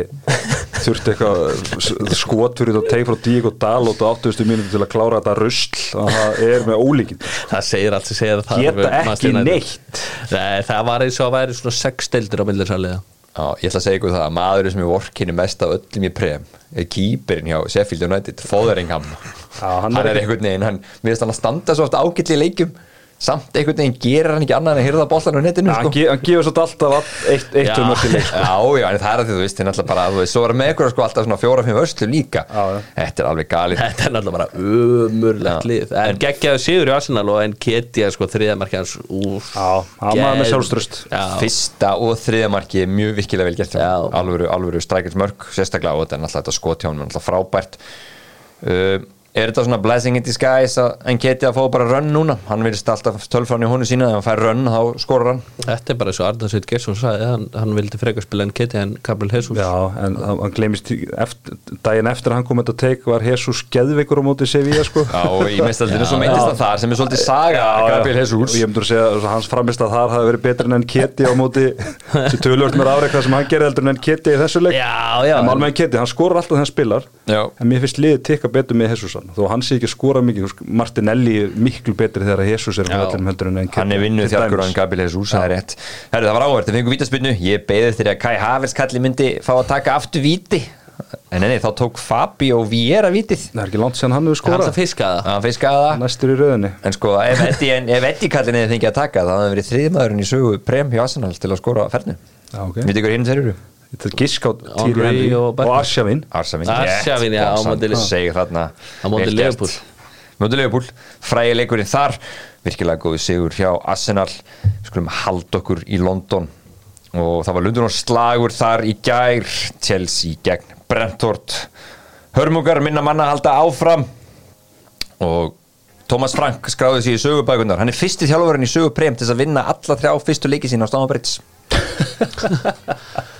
þurft eitthvað skot fyrir þetta teik frá Diego Dalot á 80. mínúti til að klára þetta rusl og það er með ólíkinn Það segir allt sem segir að það Geta ekki neitt. Nei, það var eins og að væri svona sex deildir á millisaliða Já, ég ætla að segja ykkur það að maðurinn sem er vorkinni mest af öllum í prem er kýperinn hjá Sheffield United, Fóðeringham Já, hann hann, er er ekki- einhvern veginn, hann, mér finnst hann að standa svo ofta ágætli í leikjum samt einhvern veginn gerir hann ekki annað en að hyrða boltan á netinu Hann, sko. ge hann gefur svo alltaf all- eitt, eitt um öll í leik sko. Já, já, en það er að því þú veist, þið náttúrulega bara, þú veist, svo er með ykkur sko alltaf svona fjóra-fimm öslu líka. Já, já. Þetta er alveg galið. Þetta er náttúrulega bara umurlegt lið. En geggjaðu sigur í Arsenal og en Ketja sko þriðamarki hans úf, Já, hann var með sjálfstraust. Já, Fyrsta og þriðja marki er mjög virkilega vel gert alvöru, alvöru strækilsmörk, sérstaklega og þetta er náttúrulega þetta skot hjá hann, náttúrulega frábært. Uh, Er þetta svona blessing in disguise að en geti að fá bara rönn núna? Hann vilist alltaf tölfrán í honu sína ef hann fær rönn þá skorur hann. Þetta er bara eins og Arnarsveit Gesson sagði hann, hann vildi frekar spila en Ketja en Gabriel Jesus. Já, en hann í- eftir, daginn eftir að hann kom þetta teik var Jesus geðveikur á móti Sevilla sko. Já, og í meistaldinu svo meintist hann þar sem er svolítið saga Gabriel og Jesus ég myndur að segja að hans framist að þar hafi verið betur en Keti á móti sem tölvöld mér afreikað sem hann gerir heldur en Keti í þessu leik. Já, já. En Keti, hann. Hann þó hann sé ekki að skora mikið Martinelli er miklu betri þegar Jesus er Já. völlum heldur en Keti hann er vinnuð Til þjarkur dæmis. en Gabriel Jesus, það er rétt. Herru, það var áhvert, það fengum vítaspinnu ég beðið þegar Kai Havers kalli myndi fá að taka aftur víti. En nei, þá tók Fabio Vieira vítið. Það er ekki langt sem hann hefur Hann skorað. það fiskaða. Hann fiskaði það næstur í rauðinni En sko, ef Eddie, kallin eða fengið að taka það hafði verið þriðmaðurinn í sögu prem hjá Arsenal til að skora fernu. Vitið ykkur hinn þeir eru? Þetta er gisk á Týri Henry og og. Arshavin Arshavin Arshavin, já, á móti Liverpool. Segir þarna Á móti vel gert. Liverpool. Móti Leopold, frægi leikurinn þar. Virkilega góði sigur hjá Arsenal. Skulum halda okkur í London. Og það var Lundun og slagur þar í gær. Chelsea gegn Brentford. Hörmungar minna manna halda áfram. Og Thomas Frank skráði sig í sögubækunar Hann er fyrsti þjálfurinn í söguprem til þess að vinna alla þrjá fyrstu leiki sína á Stammabrits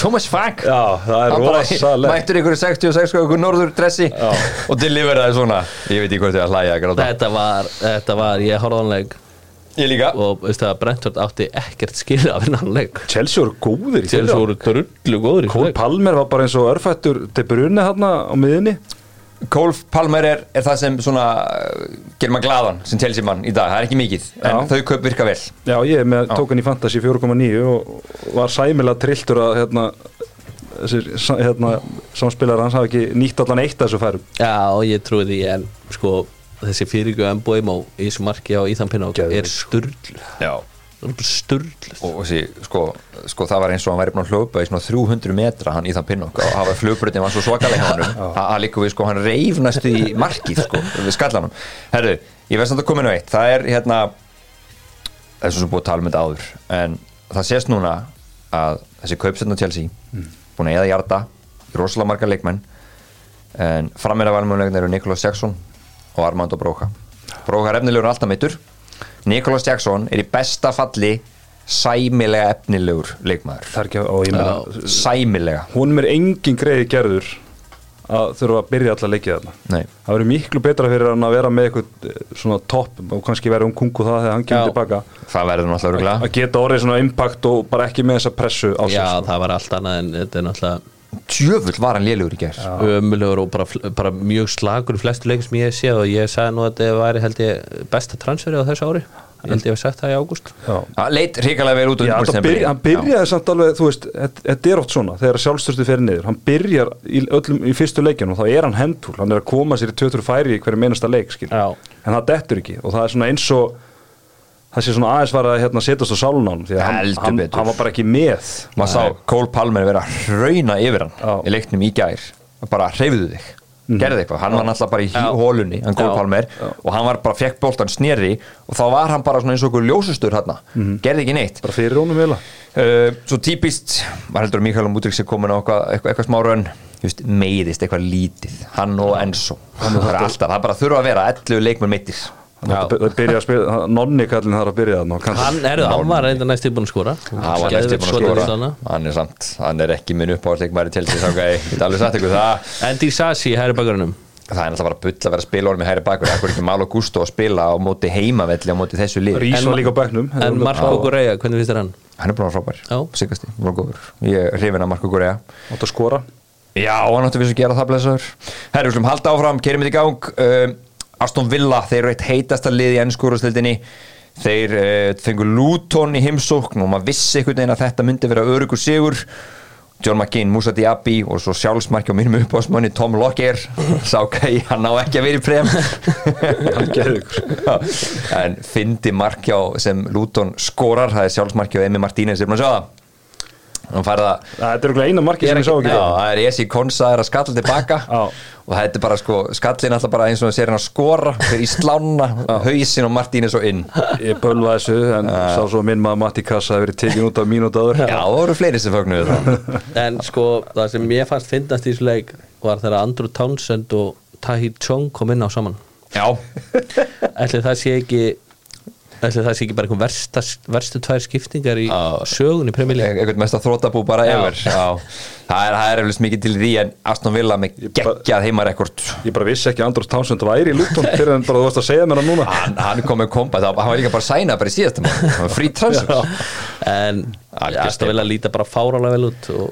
Thomas Frank. Já, það er Hann rosalegt. mættur ykkur 66 og ykkur norður dressi. Og deliveraði svona. Ég veit ekki hvort ég að hlæja gráta. Þetta var, þetta var, ég horfði á hann leik. Ég líka. Og veistu að Brentford átti ekkert skilja vinna hann leik. Chelsea voru góðir í Til fyrra. voru drullu góður í Cole Palmer var bara eins og örfættur til brunni hérna á miðinni Cole Palmer er, er það sem svona uh, gerir maður glaðan sem Chelsea mann í dag það er ekki mikið en Já. þau kaup virka vel Já, ég er með tók hann í Fantasy 4.9 og var sæmilega trilltur að hérna, þessir, hérna samspilar hans hafa ekki nýtt allan eitt af þessu færum Já, og ég trúi því en sko þessi fyrirgjöð Mboimo í þessu marki á Íðan Pinnok Geðveik. er sturglu Já. Það er bara sturglu og, og sí, sko, sko það var eins og hann væri búin að hlaupa í svona 300 metra hann í þann pinnok og hafa flugbröðin var svo svakalega hann að líka við sko hann reif næstu í markið sko við skallanum. Herru, ég veist að það komin á eitt. Það er hérna það er svo sem búið að tala um þetta áður en það sést núna að þessi kaupsetna Chelsea búin að eða hjarta í rosalega marga leikmenn en frammeira valmjögulegin eru Nicholas Jackson og Armando Broca Broca er efnilegur alltaf meittur Nicholas Jackson er í besta falli sæmilega efnilegur leikmaður. Ekki, og ég meina sæmilega. Hún er engin greiði gerður að þurfa að byrja alla leikið þarna. Nei. það verður miklu betra fyrir hann að vera með eitthvað eh, svona topp og kannski vera um kungu það þegar hann kemur tilbaka. Það verður náttúrulega að geta orðið svona impact og bara ekki með þessa pressu á sig Já, sko. það var allt annað en þetta er náttúrulega tjöfull var hann lélugur í gær. Ömulegur og bara, bara mjög slagur í flestu leik sem ég hef séð og ég sagði nú að þetta væri held ég besta transferi á þessu ári. Ég held ég hef sagt það í ágúst. Já. Leit hrikalega vel út á Já, byrja, hann byrjaði samt alveg, þú veist, þetta- er oft svona þegar sjálfstörstu fer niður, hann byrjar í, öllum, í fyrstu leikjunum og þá er hann hendúl hann er að koma sér í 2-3 færi í hverju meinasta leik. Já. en það dettur ekki og það er svona eins og það sé svona aðeins var að hérna, setjast á sálunán því að hann, hann, hann var bara ekki með. Maður sá Cole Palmer vera að hrauna yfir hann Já. í leiknum í gær. Bara hreyfðu þig, gerði eitthvað. Hann var náttúrulega bara í Já. hólunni, hann Já. Palmer og hann var bara, fekk boltan sneri og þá var hann bara svona eins og okkur ljósustur hann gerði ekki neitt. Bara fyrir honum heila uh, svo típist, maður heldur að Mikael Múdrik sé komin á eitthvað, eitthvað, smá raun just, meiðist eitthvað lítið. Hann og Enzo. Það er alltaf, það bara þurfa að vera 11 leikmenn meittir það byrja að spila, nonni kallin þar að byrja þarna hann, erðu, hann var reynda næst tilbúin að skora. Hann var næstu búin að skora. hann er samt, hann er ekki minn uppáhaldsleikmæri til þess að ég get alveg sagt ykkur það. En Disasi hæri bakurunum það er náttúrulega bara bull að vera að spila orðum í hæri bakur það er ekki Malo Gusto að spila á móti heimavelli á móti þessu lið En- en Marko Gureya, hvernig finnst þér hann? hann er að vera frábær, að góður. Ég er hrifin af Marko að skora? Já, hann átti að í Aston Villa, þeir eru eitt heitasta lið í ennskúrastildinni Þeir uh, fengu Luton í heimsókn og maður vissi einhvern veginn að þetta myndi vera örugur sigur. John McGinn, Musa Diaby og svo sjálfsmarki á mínum uppásmanni Tom Lockyer. Sá ekki, hann á ekki að vera í prem. Hann gerði ykkur en fyndi markjá sem Luton skorar, það er sjálfsmarki á Emi Martínez, er maður að sjá það er eina marki sem ég sá ekki Já, það er Esi Konsa er að skalla tilbaka. Já. og þetta er bara sko, skallin alltaf bara eins og það sér hann að skora fyrir í slána, hausin og Martínez og inn. Ég bölva þessu en sá svo minn maður Matti Kassa hefur verið tekin út af mínútu áður Já, það voru fleiri sem fögnuðu það en sko, það sem ég fannst fyndast í þessu leik var þegar Andrew Townsend og Tahi Chong kom inn á saman. Já, ætli það sé ekki ætli það sé ekki bara einhver versta, verstu tvær skiptingar í Já. sögun í Premier League? einhvern mest að þrótabú bara Já. yfir það er, er eflust mikið til því en Aston Villa með bara- geggjað heimarekord. Ég bara vissi ekki að Andrós Townsend væri í Luton fyrir en bara þú varst að segja mér það núna. Hann, hann kom með kompa, það, hann var líka bara sænað bara í síðasta mann, hann var frí transfer en Aston Villa líta bara fárálega vel út og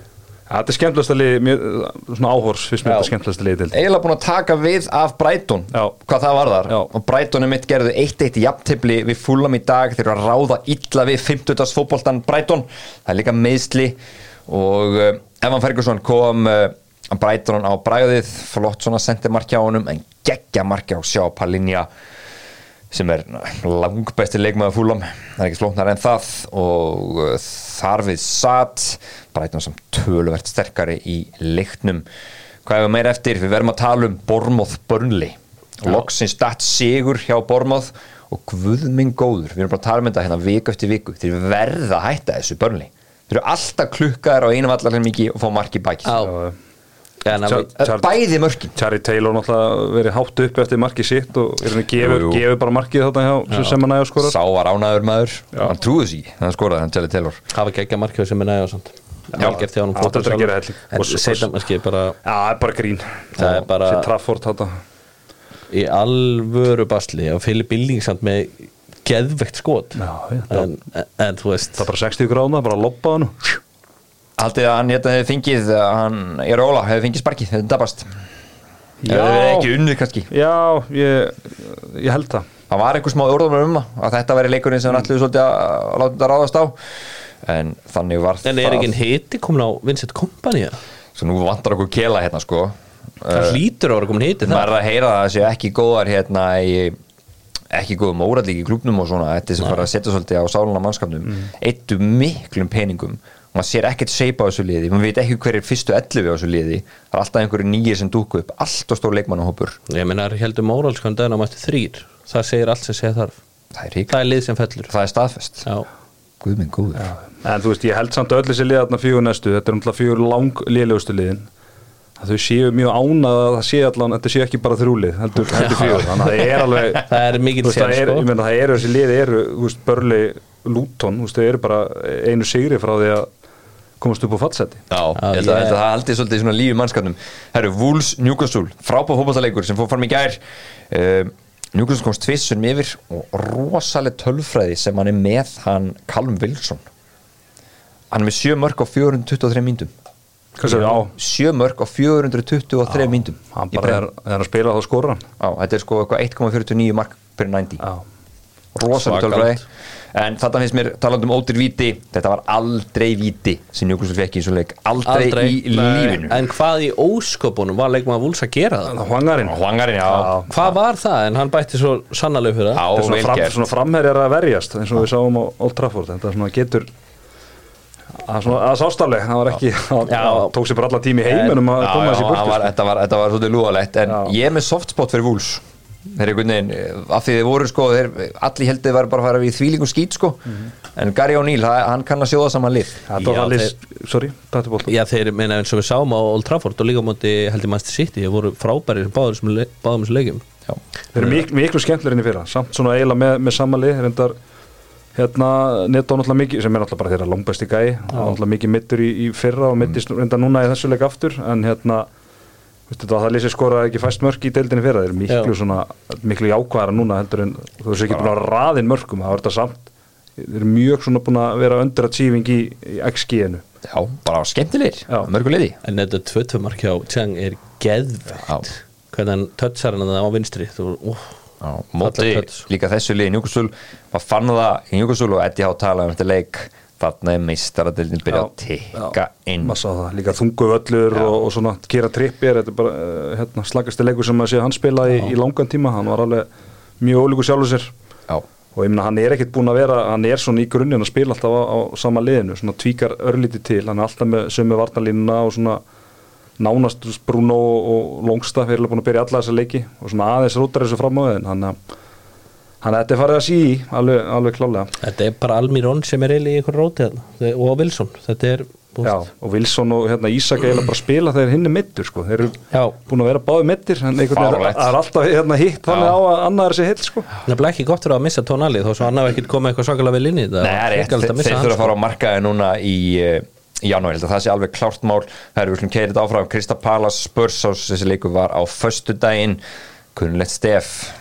þetta er skemmtilegsta lið, mér, svona áhors fyrst Já. þetta skemmtilegsta lið til eiginlega búin að taka við af Já. hvað það var þar Já. og er mitt gerðu 1-1 jafntefli við Fulham í dag þeir eru að ráða illa við 50. fótboltan Brighton það er líka meðsli og uh, Evan Ferguson kom uh, Brighton á bræðið flott svona sendimark hjá honum en geggja mark hjá sjá Palinja sem er langbæsti leikmaður fúlam það er ekki flóknar en það og uh, þar við satt Brighton sem töluvert sterkari í leiknum. Hvað hefur meir eftir, við verðum að tala um Bormoth Burnley. Loksins datt sigur hjá Bormoth og guð minn góður, við erum bara að tala um þetta hérna viku eftir viku, þeir verða að hætta þessu Burnley, þeir eru alltaf klukkaðar á einu vallarlega mikið og fá mark í baki á Já, að Charlie- bæði mörkin. Charlie Taylor náttúrulega verið hátt upp eftir markið sitt og er hann að gefa, bara markið þarna hjá sem hann næja skorar sá var ánaður maður, hann trúði sig ekki, hann skoraði hann Jelly Taylor. Hafa ekki ekki markið sem er næja og svona að gera sjálfur. helling. en Og s- setja kannski bara Já, það er bara grín. Það er bara- Sér Trafford þetta í alvöru basli og Philip Billing samt með geðvegt skot. Já, já, en, en, en þú veist Það er bara 60 grána, bara loppa hann Haldið að hann hérna hefði fengið hann, ég er Óla, hefði fengið sparkið, hefði dabast Já. Hefði verið ekki unnið kannski. Já, ég, ég held það. Það var einhver smá orðumur um að þetta væri leikurinn sem hann ætluði svolítið að láta þetta ráðast á en þannig var en er ekki hiti komin á Vincent Kompany Svo nú vantar okkur kela hérna sko. Það hlýtur að vera komin hiti maður það er að heyra að það séu ekki góðar hérna í ekki góðum óralík í klubnum og svona. Þetta sem fara að setja svolítið á sáluna mannskapnum. Mm. eittu miklum peningum. Og maður sér ekkert seipa á þessu liði. Maður veit ekki hver er fyrstu 11 á þessu liði. Það er alltaf einhverju nýjir sem dúku upp. Allt og stór leikmannahópur. Ég meina heldur móralskan daginn á mætti þrýr það segir allt sem segja þarf. Það er það er lið sem fellur. Það er staðfest. Já, guð minn góður. En þú veist, ég held samt að öll þessi liðarna fjögur næstu Þetta er umtlað fjögur lang liðlegustu liðin að þau séu mjög ánað að það sé allan þetta sé ekki bara þrjúlið, heldur, heldur fjögur. Þannig að það er alveg það er mikið það, sér er, sko. ég meina, það eru þessi liði eru, veist, Börli Luton, þú veist, þau eru bara einu sigri frá því að komast upp á fattsetti Já, ég held að, ég- held að það haldið svolítið svona lífi mannskapnum. Herru, Wolves Newcastle, frábæð fótballtaleikur sem fór fram í gær. Uh, Newcastle komst tvissum yfir og rosaleg tölfræði sem hann er með hann Callum Wilson. Hann er með 7 mörg á 423 myndum Hvað segir, já, sjö mörg á 423 myndum hann bara er, er að spila þá skora hann. Já, þetta er sko eitthvað 1,49 mark per 90 Já, rosalega Svakalegt. tölfræði en þetta finnst mér talandi um ódýr víti þetta var aldrei víti sem Newcastle fekk í þessu leik. Aldrei, í lífinu. En hvað í ósköpunum var leikmaður Vúls að gera það? Hvangarinn Hvað var það? En hann bætti svo sannarlega fyrir það. Já Þetta er svona, fram, svona framherjar að verjast eins og við sáum á Old Trafford. Þetta svona getur að svona að sástafleg, það var ekki það Já. það tók sér bara alla tími heiminum að koma þessi burtu var, þetta, var, þetta var svolítið lúalegt en Já. ég er með softspot fyrir Wolves þeir eru einhvern veginn, eh, af því þeir voru sko þeir, allir heldur var bara að fara við þvílingum skít sko, en Gary O'Neill hann kann að sjóða saman lið. Þetta er bólta Já, þeir meina eins og við sáum á Old Trafford og líka á móti heldur Manchester City þeir voru frábæri báðum þessum leikjum. Já, þeir eru mik miklu skemmtilegir enn í fyrra. Samt svona eiginlega með, með samali reyndar hérna netto náttúrulega mikið sem er náttúrulega bara þeirra langbæsti gæi náttúrulega mikið mittur í, í fyrra og mittist reyndar núna í þessu leik aftur en hérna það lýsir skora ekki fæst mörk í deildinni fyrra. Þeir eru miklu Já. svona miklu jákvæðara núna heldur en þú veist ekki búin að raðin mörkum það var þetta samt. Þeir eru mjög svona búin að vera underachieving í, í XG-inu já, bara skemmtilegir Já. mörgu liði En þetta 2-2 mark hjá Chang er geðvegt Já. hvernig hann touchar hann á vinstri þú, uh, Já, móti líka þessu liði. Newcastle maður fann það í Newcastle og Eddie Há talaði um þetta leik þarna er meistaradildin byrjað að tikka inn. það, líka þungu völlur og, og svona kera trippir þetta er bara uh, hérna, slagasti leikur sem maður sé hann spila í, í langan tíma, hann var alveg mjög ólíku sjálfur sér. Já, og ég meina hann er ekkert búinn að vera, hann er svona í grunninn að spila alltaf á, á sama liðinu, svona tvíkar örlítið til, hann er alltaf með sömu varnalínuna og svona nánast Bruno og Longstaff er alveg búin að byrja alla þessa leiki. Og svona aðeins rútar þessu fram á þeim. Hann að hann að þetta er farið að sí alveg, alveg klálega Þetta er bara Almirón sem er eiginlega í einhverju róti þarna. Og Wilson. Þetta er þú Já, og Wilson og hérna, Ísak eiginlega bara spila þegar hinn er mittur sko. þeir eru Já. búin að vera báði mittir en einhvern veginn það er alltaf hérna, hitt þannig Já. á að annar er sér hitt sko. Nefnilega ekki gott fyrir að missa tónalið þó svo hann hafi ekkert komið eitthvað svakalega vel inn í þetta. Nei, það er þeir, þurfa að sko. fara á markaði núna í, eh, í janúar, ég held að það sé alveg klárt mál. Það eru slum keirið áfram, Krista Palas Spursás, þessi leikur var á föstudaginn. Kunnulegt stef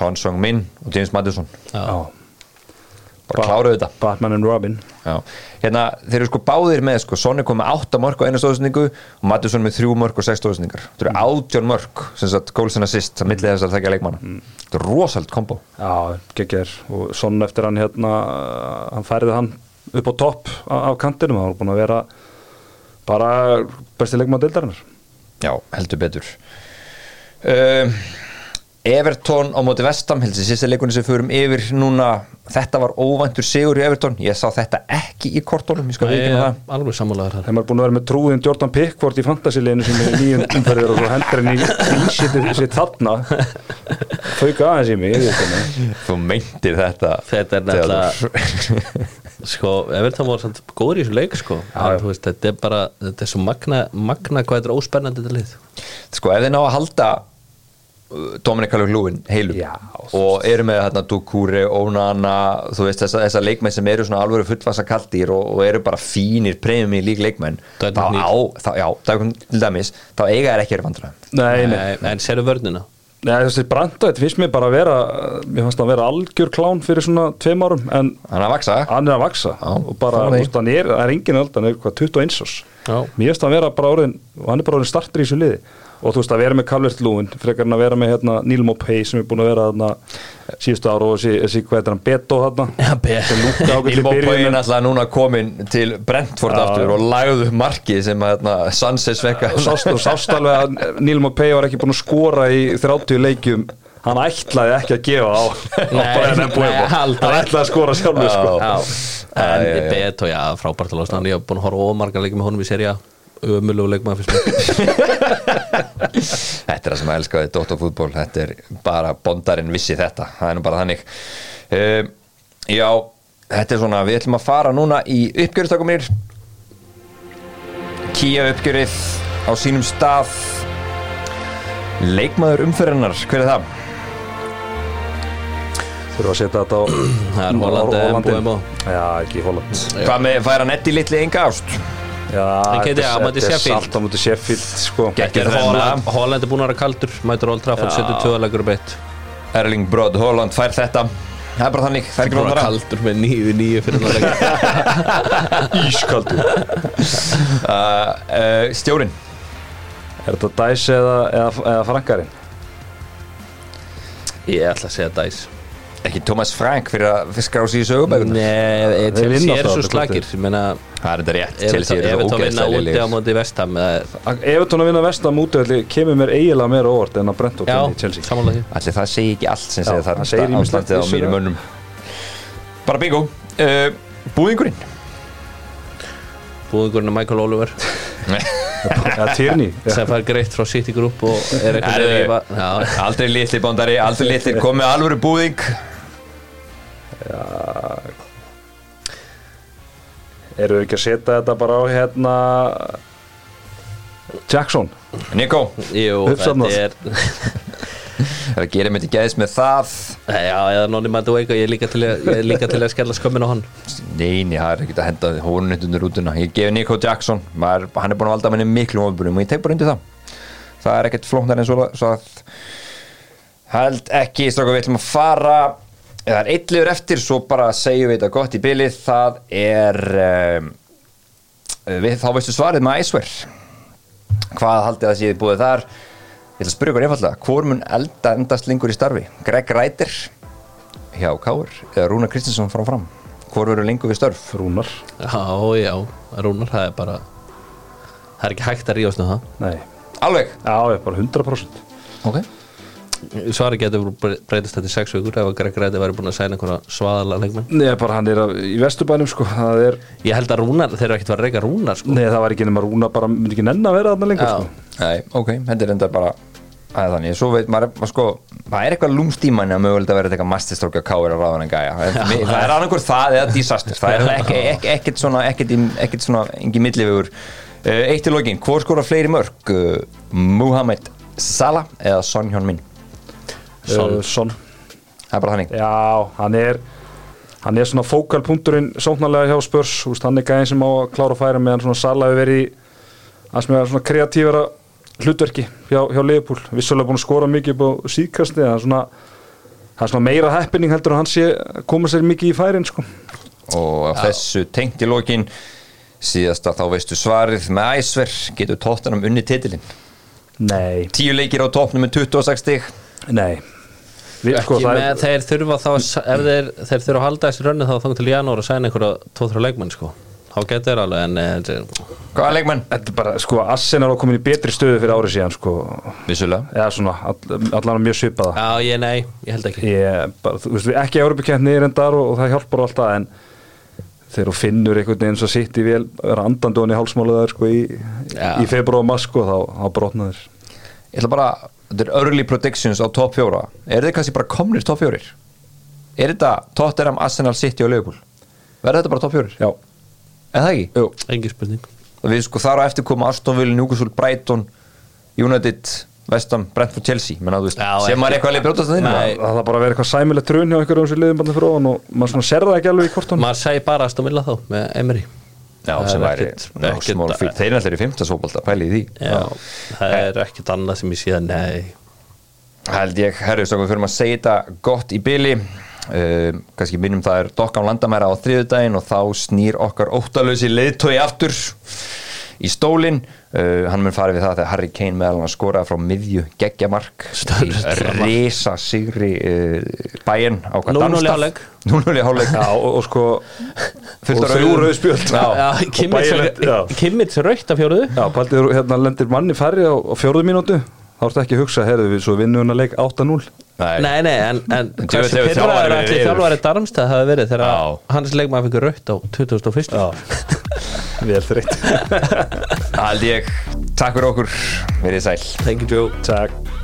Hansson minn og James Madison. Já. bara kláruðu þetta. Batman and Robin. Já. hérna, þeir eru sko báðir með sko, Sonny kom með 8 mörg og eina stóðsendingu og Madison með 3 mörg og 6 stóðsendingar. Þetta eru 18 mörg, sem sagt goals and assist að millið þess að þekka leikmanna þetta er rosald kombo. Já, geggjær. Og sonn eftir hann hérna hann færði hann upp á topp af, kantinum, hann var búin að vera bara besti leikmann deildarinnar. Já, heldur betur. Um, Everton á móti Vestam heldur þessi sérsta leikunni sem við förum yfir núna. Þetta var óvæntur sigur í Everton. Ég sá þetta ekki í kortónum ég Nei, veikina ég það. alveg sammálaður þar. Þeim er búin að vera með trúðin Jordan Pickford í fantasy-leginu sem er nýjum umferðir og svo hendur hann í ísitið sitt þarna. Fauka aðeins í mig ég veit ekki. þú meintir þetta. Þetta er Theodór. Sko, Everton var samt góður í þessu leik sko. en, þú veist, þetta er bara, þetta er svo magna, magna hvað þetta er óspennandi þetta lið. Sko ef þið ná að halda Dominic Calvert-Lewin heilum. Já, og eru með hérna Dukure, Onana þú veist þessa, þessa leikmenn sem eru svona alvöru fullvasa kaldir og, og eru bara fínir premium í lík leikmenn þá á, þá, já, það til dæmis þá eiga þær ekki að vandra Nei, nei, Nei, En sérðu vörnina? Nei þessi Brandvætt finnst mér bara að vera mér fannst að vera algjör klán fyrir svona tveim árum en hann er að vaksa hann er að vaksa Já, og bara, er þú veist, hann er, það er engin öld hann er hvað 21 árs. Já. mér finnst hann vera bara orðin og hann er bara orðin startur í þessu liði og þú veist að vera með Calvert Lúin frekar en að vera með hérna, Neil Mopay sem er búin að vera þarna síðustu ára og þessi, hvað er hann Beto þarna? Já, Beto. sem lúkka ágætlega í Ilmo Bóin byrjun alltaf núna komin til Brentford Já, aftur og lagðu upp markið sem að hérna, Sanchez vekka sást, alveg að Neil Mopay var ekki búin að skora í 30 leikjum. Hann ætlaði ekki að gefa á hann ætlaði að skora sjálfur sko. Já, en Beto, já, frábært að losna hann. Ég hef búin að horfa ómarga leikið með honum í seria ömulegu leikmaður fyrst mér Þetta er það sem að elska við Dóttarfútból Þetta er bara bondarinn vissi þetta Það er nú bara þannig um, Já, þetta er svona Við ætlum að fara núna í uppgjörðstakumir Kía uppgjörið á sínum stað Leikmaður umferðinnar Hver er það? þurfa að setja þetta á Það er Holland. Mbuemo. já ekki Holland Hvað með færa netti litli enga ást? Þetta á er-. Salt á móti Sheffield. Holland, er búin að vera kaldur mætur Old Trafford, setur tvöðalegur beitt Erling Brod Holland fær þetta. Það er bara þannig, það er ekki náttúrulega kaldur með nýju nýju fyrir það leik. Ískaldur. Uh, uh, Stjórin Er þetta Dice eða, eða, eða Frankarinn? Ég ætla að segja Dice. Ekki Thomas Frank fyrir að skrá sig í sögubækuna Nei, Þeir er alltaf svo slagir Ég meina, það er þetta rétt, ef Chelsea eru við þá vinna ógeðslega úti á móti vestam Evertón að vinna vestam útöðli kemur mér eiginlega meira óvart en að Brentford Já, vinni Chelsea. Allir það segi ekki allt sem Já, segir það segir ýmislegt, ástandið á mínum mönnum. Bara bingo. Uh, Búðingurinn Búðingurinn er Michael Oliver. Sem fær greitt frá City Group og er eitthvað Já, Aldrei litli bóndari, aldrei litli. Komið alvöru búðing eru ekki að setja þetta bara á hérna Jackson? Nico, þetta er er að gera mitt í gæðis með það. Já, eða Nonni Madueka, ég er líka til að, ég er líka til að skella skömmin á hann. Neini, það er ekkert að henda hónunni undir rútuna Ég gefi Nico Jackson. Maður, Hann er búin að valda minni miklu ofbunum og ég tek bara undir það. Það er ekkert flóknar en svo, svo að held ekki stráka við ætlum að fara það er eitt liður eftir svo bara segjum við þetta gott í bylið það er um, við, þá veistu svarið með æsver hvað haldið það séð búið þar? Ég ætla að spyrja ykkur einfallega hvor mun elda endast lengur í starfi? Greg Rætir hjá Káur eða Rúnar Kristinsson frá fram? Hvor verður lengur við störf? Rúnar. Já, já, Rúnar, það er bara Það er ekki hægt að ríðast um það. Nei, alveg? Já, ég er bara 100% ok Svari getur breytast þetta í sex vikur ef að Greg Ræti væri búin að segja einhverja svaðalega leikmenn. Nei, bara hann er að, í vesturbænum sko Það er, Ég held að Rúnar, þeir eru ekkert að reyka Rúnar sko. nei það var ekki nema Rúnar bara myndi ekki nenn að vera þarna lengur sko. Nei, ok, þetta er enda bara Það er þannig, svo veit maður, maður sko það er eitthvað lúmstíman að mögulegt að vera eitthvað masterstrókja káir að ráðan en gæja það, er annarkur það eða disaster. Það er ekki, ekki, ekkert svona ekkert, í- ekkert svona, engi millivegur. Uh, Eitt í lokin, hvor skora fleiri mörg uh, Muhammed Salah eða Son Hjón Min Son, Son. Það er bara þannig. Já, hann er hann er svona fókalpunkturinn sóknarlega hjá Spurs, úst, hann er gæðin sem á að klára að færa meðan svona Sala hefur verið í að sem er svona kreatífara hlutverki hjá, hjá Leopold, vissulega búin að skora mikið upp á síðkasti, það er svona það er svona meira happening heldur að hann sé koma sér mikið í færin sko. Og af þessu tengt í lokin síðasta þá veistu svarið með æsver getur tóttanum unni titilinn? Nei, Tíu leikir á toppnum með 26 stig. Nei Við, sko, með, er, þeir þurfa þá ef þeir, þeir þurfa að halda þessi rönni þá þangt til janúar að sæna einhverja 2-3 leikmenn sko. þá getur þeir alveg en eh, er- Hvaða leikmenn? þetta er bara, sko, Arsenal var komin í betri stöðu fyrir árið síðan, sko Vissulega eða svona, all, allan mjög svipaða Já, ég nei, ég held ekki ég, bara, þú veist, við ekki Európa-kentni reyndar og, og það hjálpar alltaf en þegar þú finnur einhvern veginn svo sitt í vel vera andandi honi hálsmálaðar sko í, Já. í februar og mass sko þá, þá brotnaður Ég ætla bara, þetta er early predictions á top 4 Er þið kannski bara komnir top 4? Er þetta Tottenham, Arsenal, City og Liverpool? Verður þetta bara top 4? já, En það ekki? jú, engin spurning Og við sko þar á eftir koma Aston Villa, Newcastle, Brighton United, Vestham, Brentford, Chelsea Menna, þú veist, Já, sem maður eitthvað að leið brjótast að þinn Nei. það þarf bara að vera eitthvað sæmilegt trun hjá einhverjum sem liðum bara fyrir ofan og maður svona ser það ekki alveg í kortan maður segi bara að stómilla þá með Emery Já, sem væri small feat. Þeir eru allir í 15 sóbalta, pæli í því. Já, það er ekkert annað sem ég sé að nei. Held ég, herru, svo við fyrir að segja þetta gott í byli uh, kannski minnum það er dokkan landamæra á þriðudaginn og þá snýr okkar óttalösi leiðtói aftur í stólinn uh, hann mun farið við það þegar Harry Kane meðal hann skoraði frá miðju geggjamark í risa sigri uh, bæinn á hvað 0-0 í Darmstadt? hálfleik. 0-0 í hálfleik já, og, og sko Fullt rauðum. rauð spjöld. Kimmits raukt af fjóruðu já, paldið hérna lendir manni færri á, á fjórðu mínútu þá ertu ekki að hugsa, herðu við svo vinnum við að leik 8-0 Nei, nei, en, en En hversu pyrraður reiður. þjálfari Darmstað hafi verið þegar hans leikmaður fikk raukt á 2001 vel þreytt. Ég, takk fyrir okkur. Verið sæl. Thank you Joe. Takk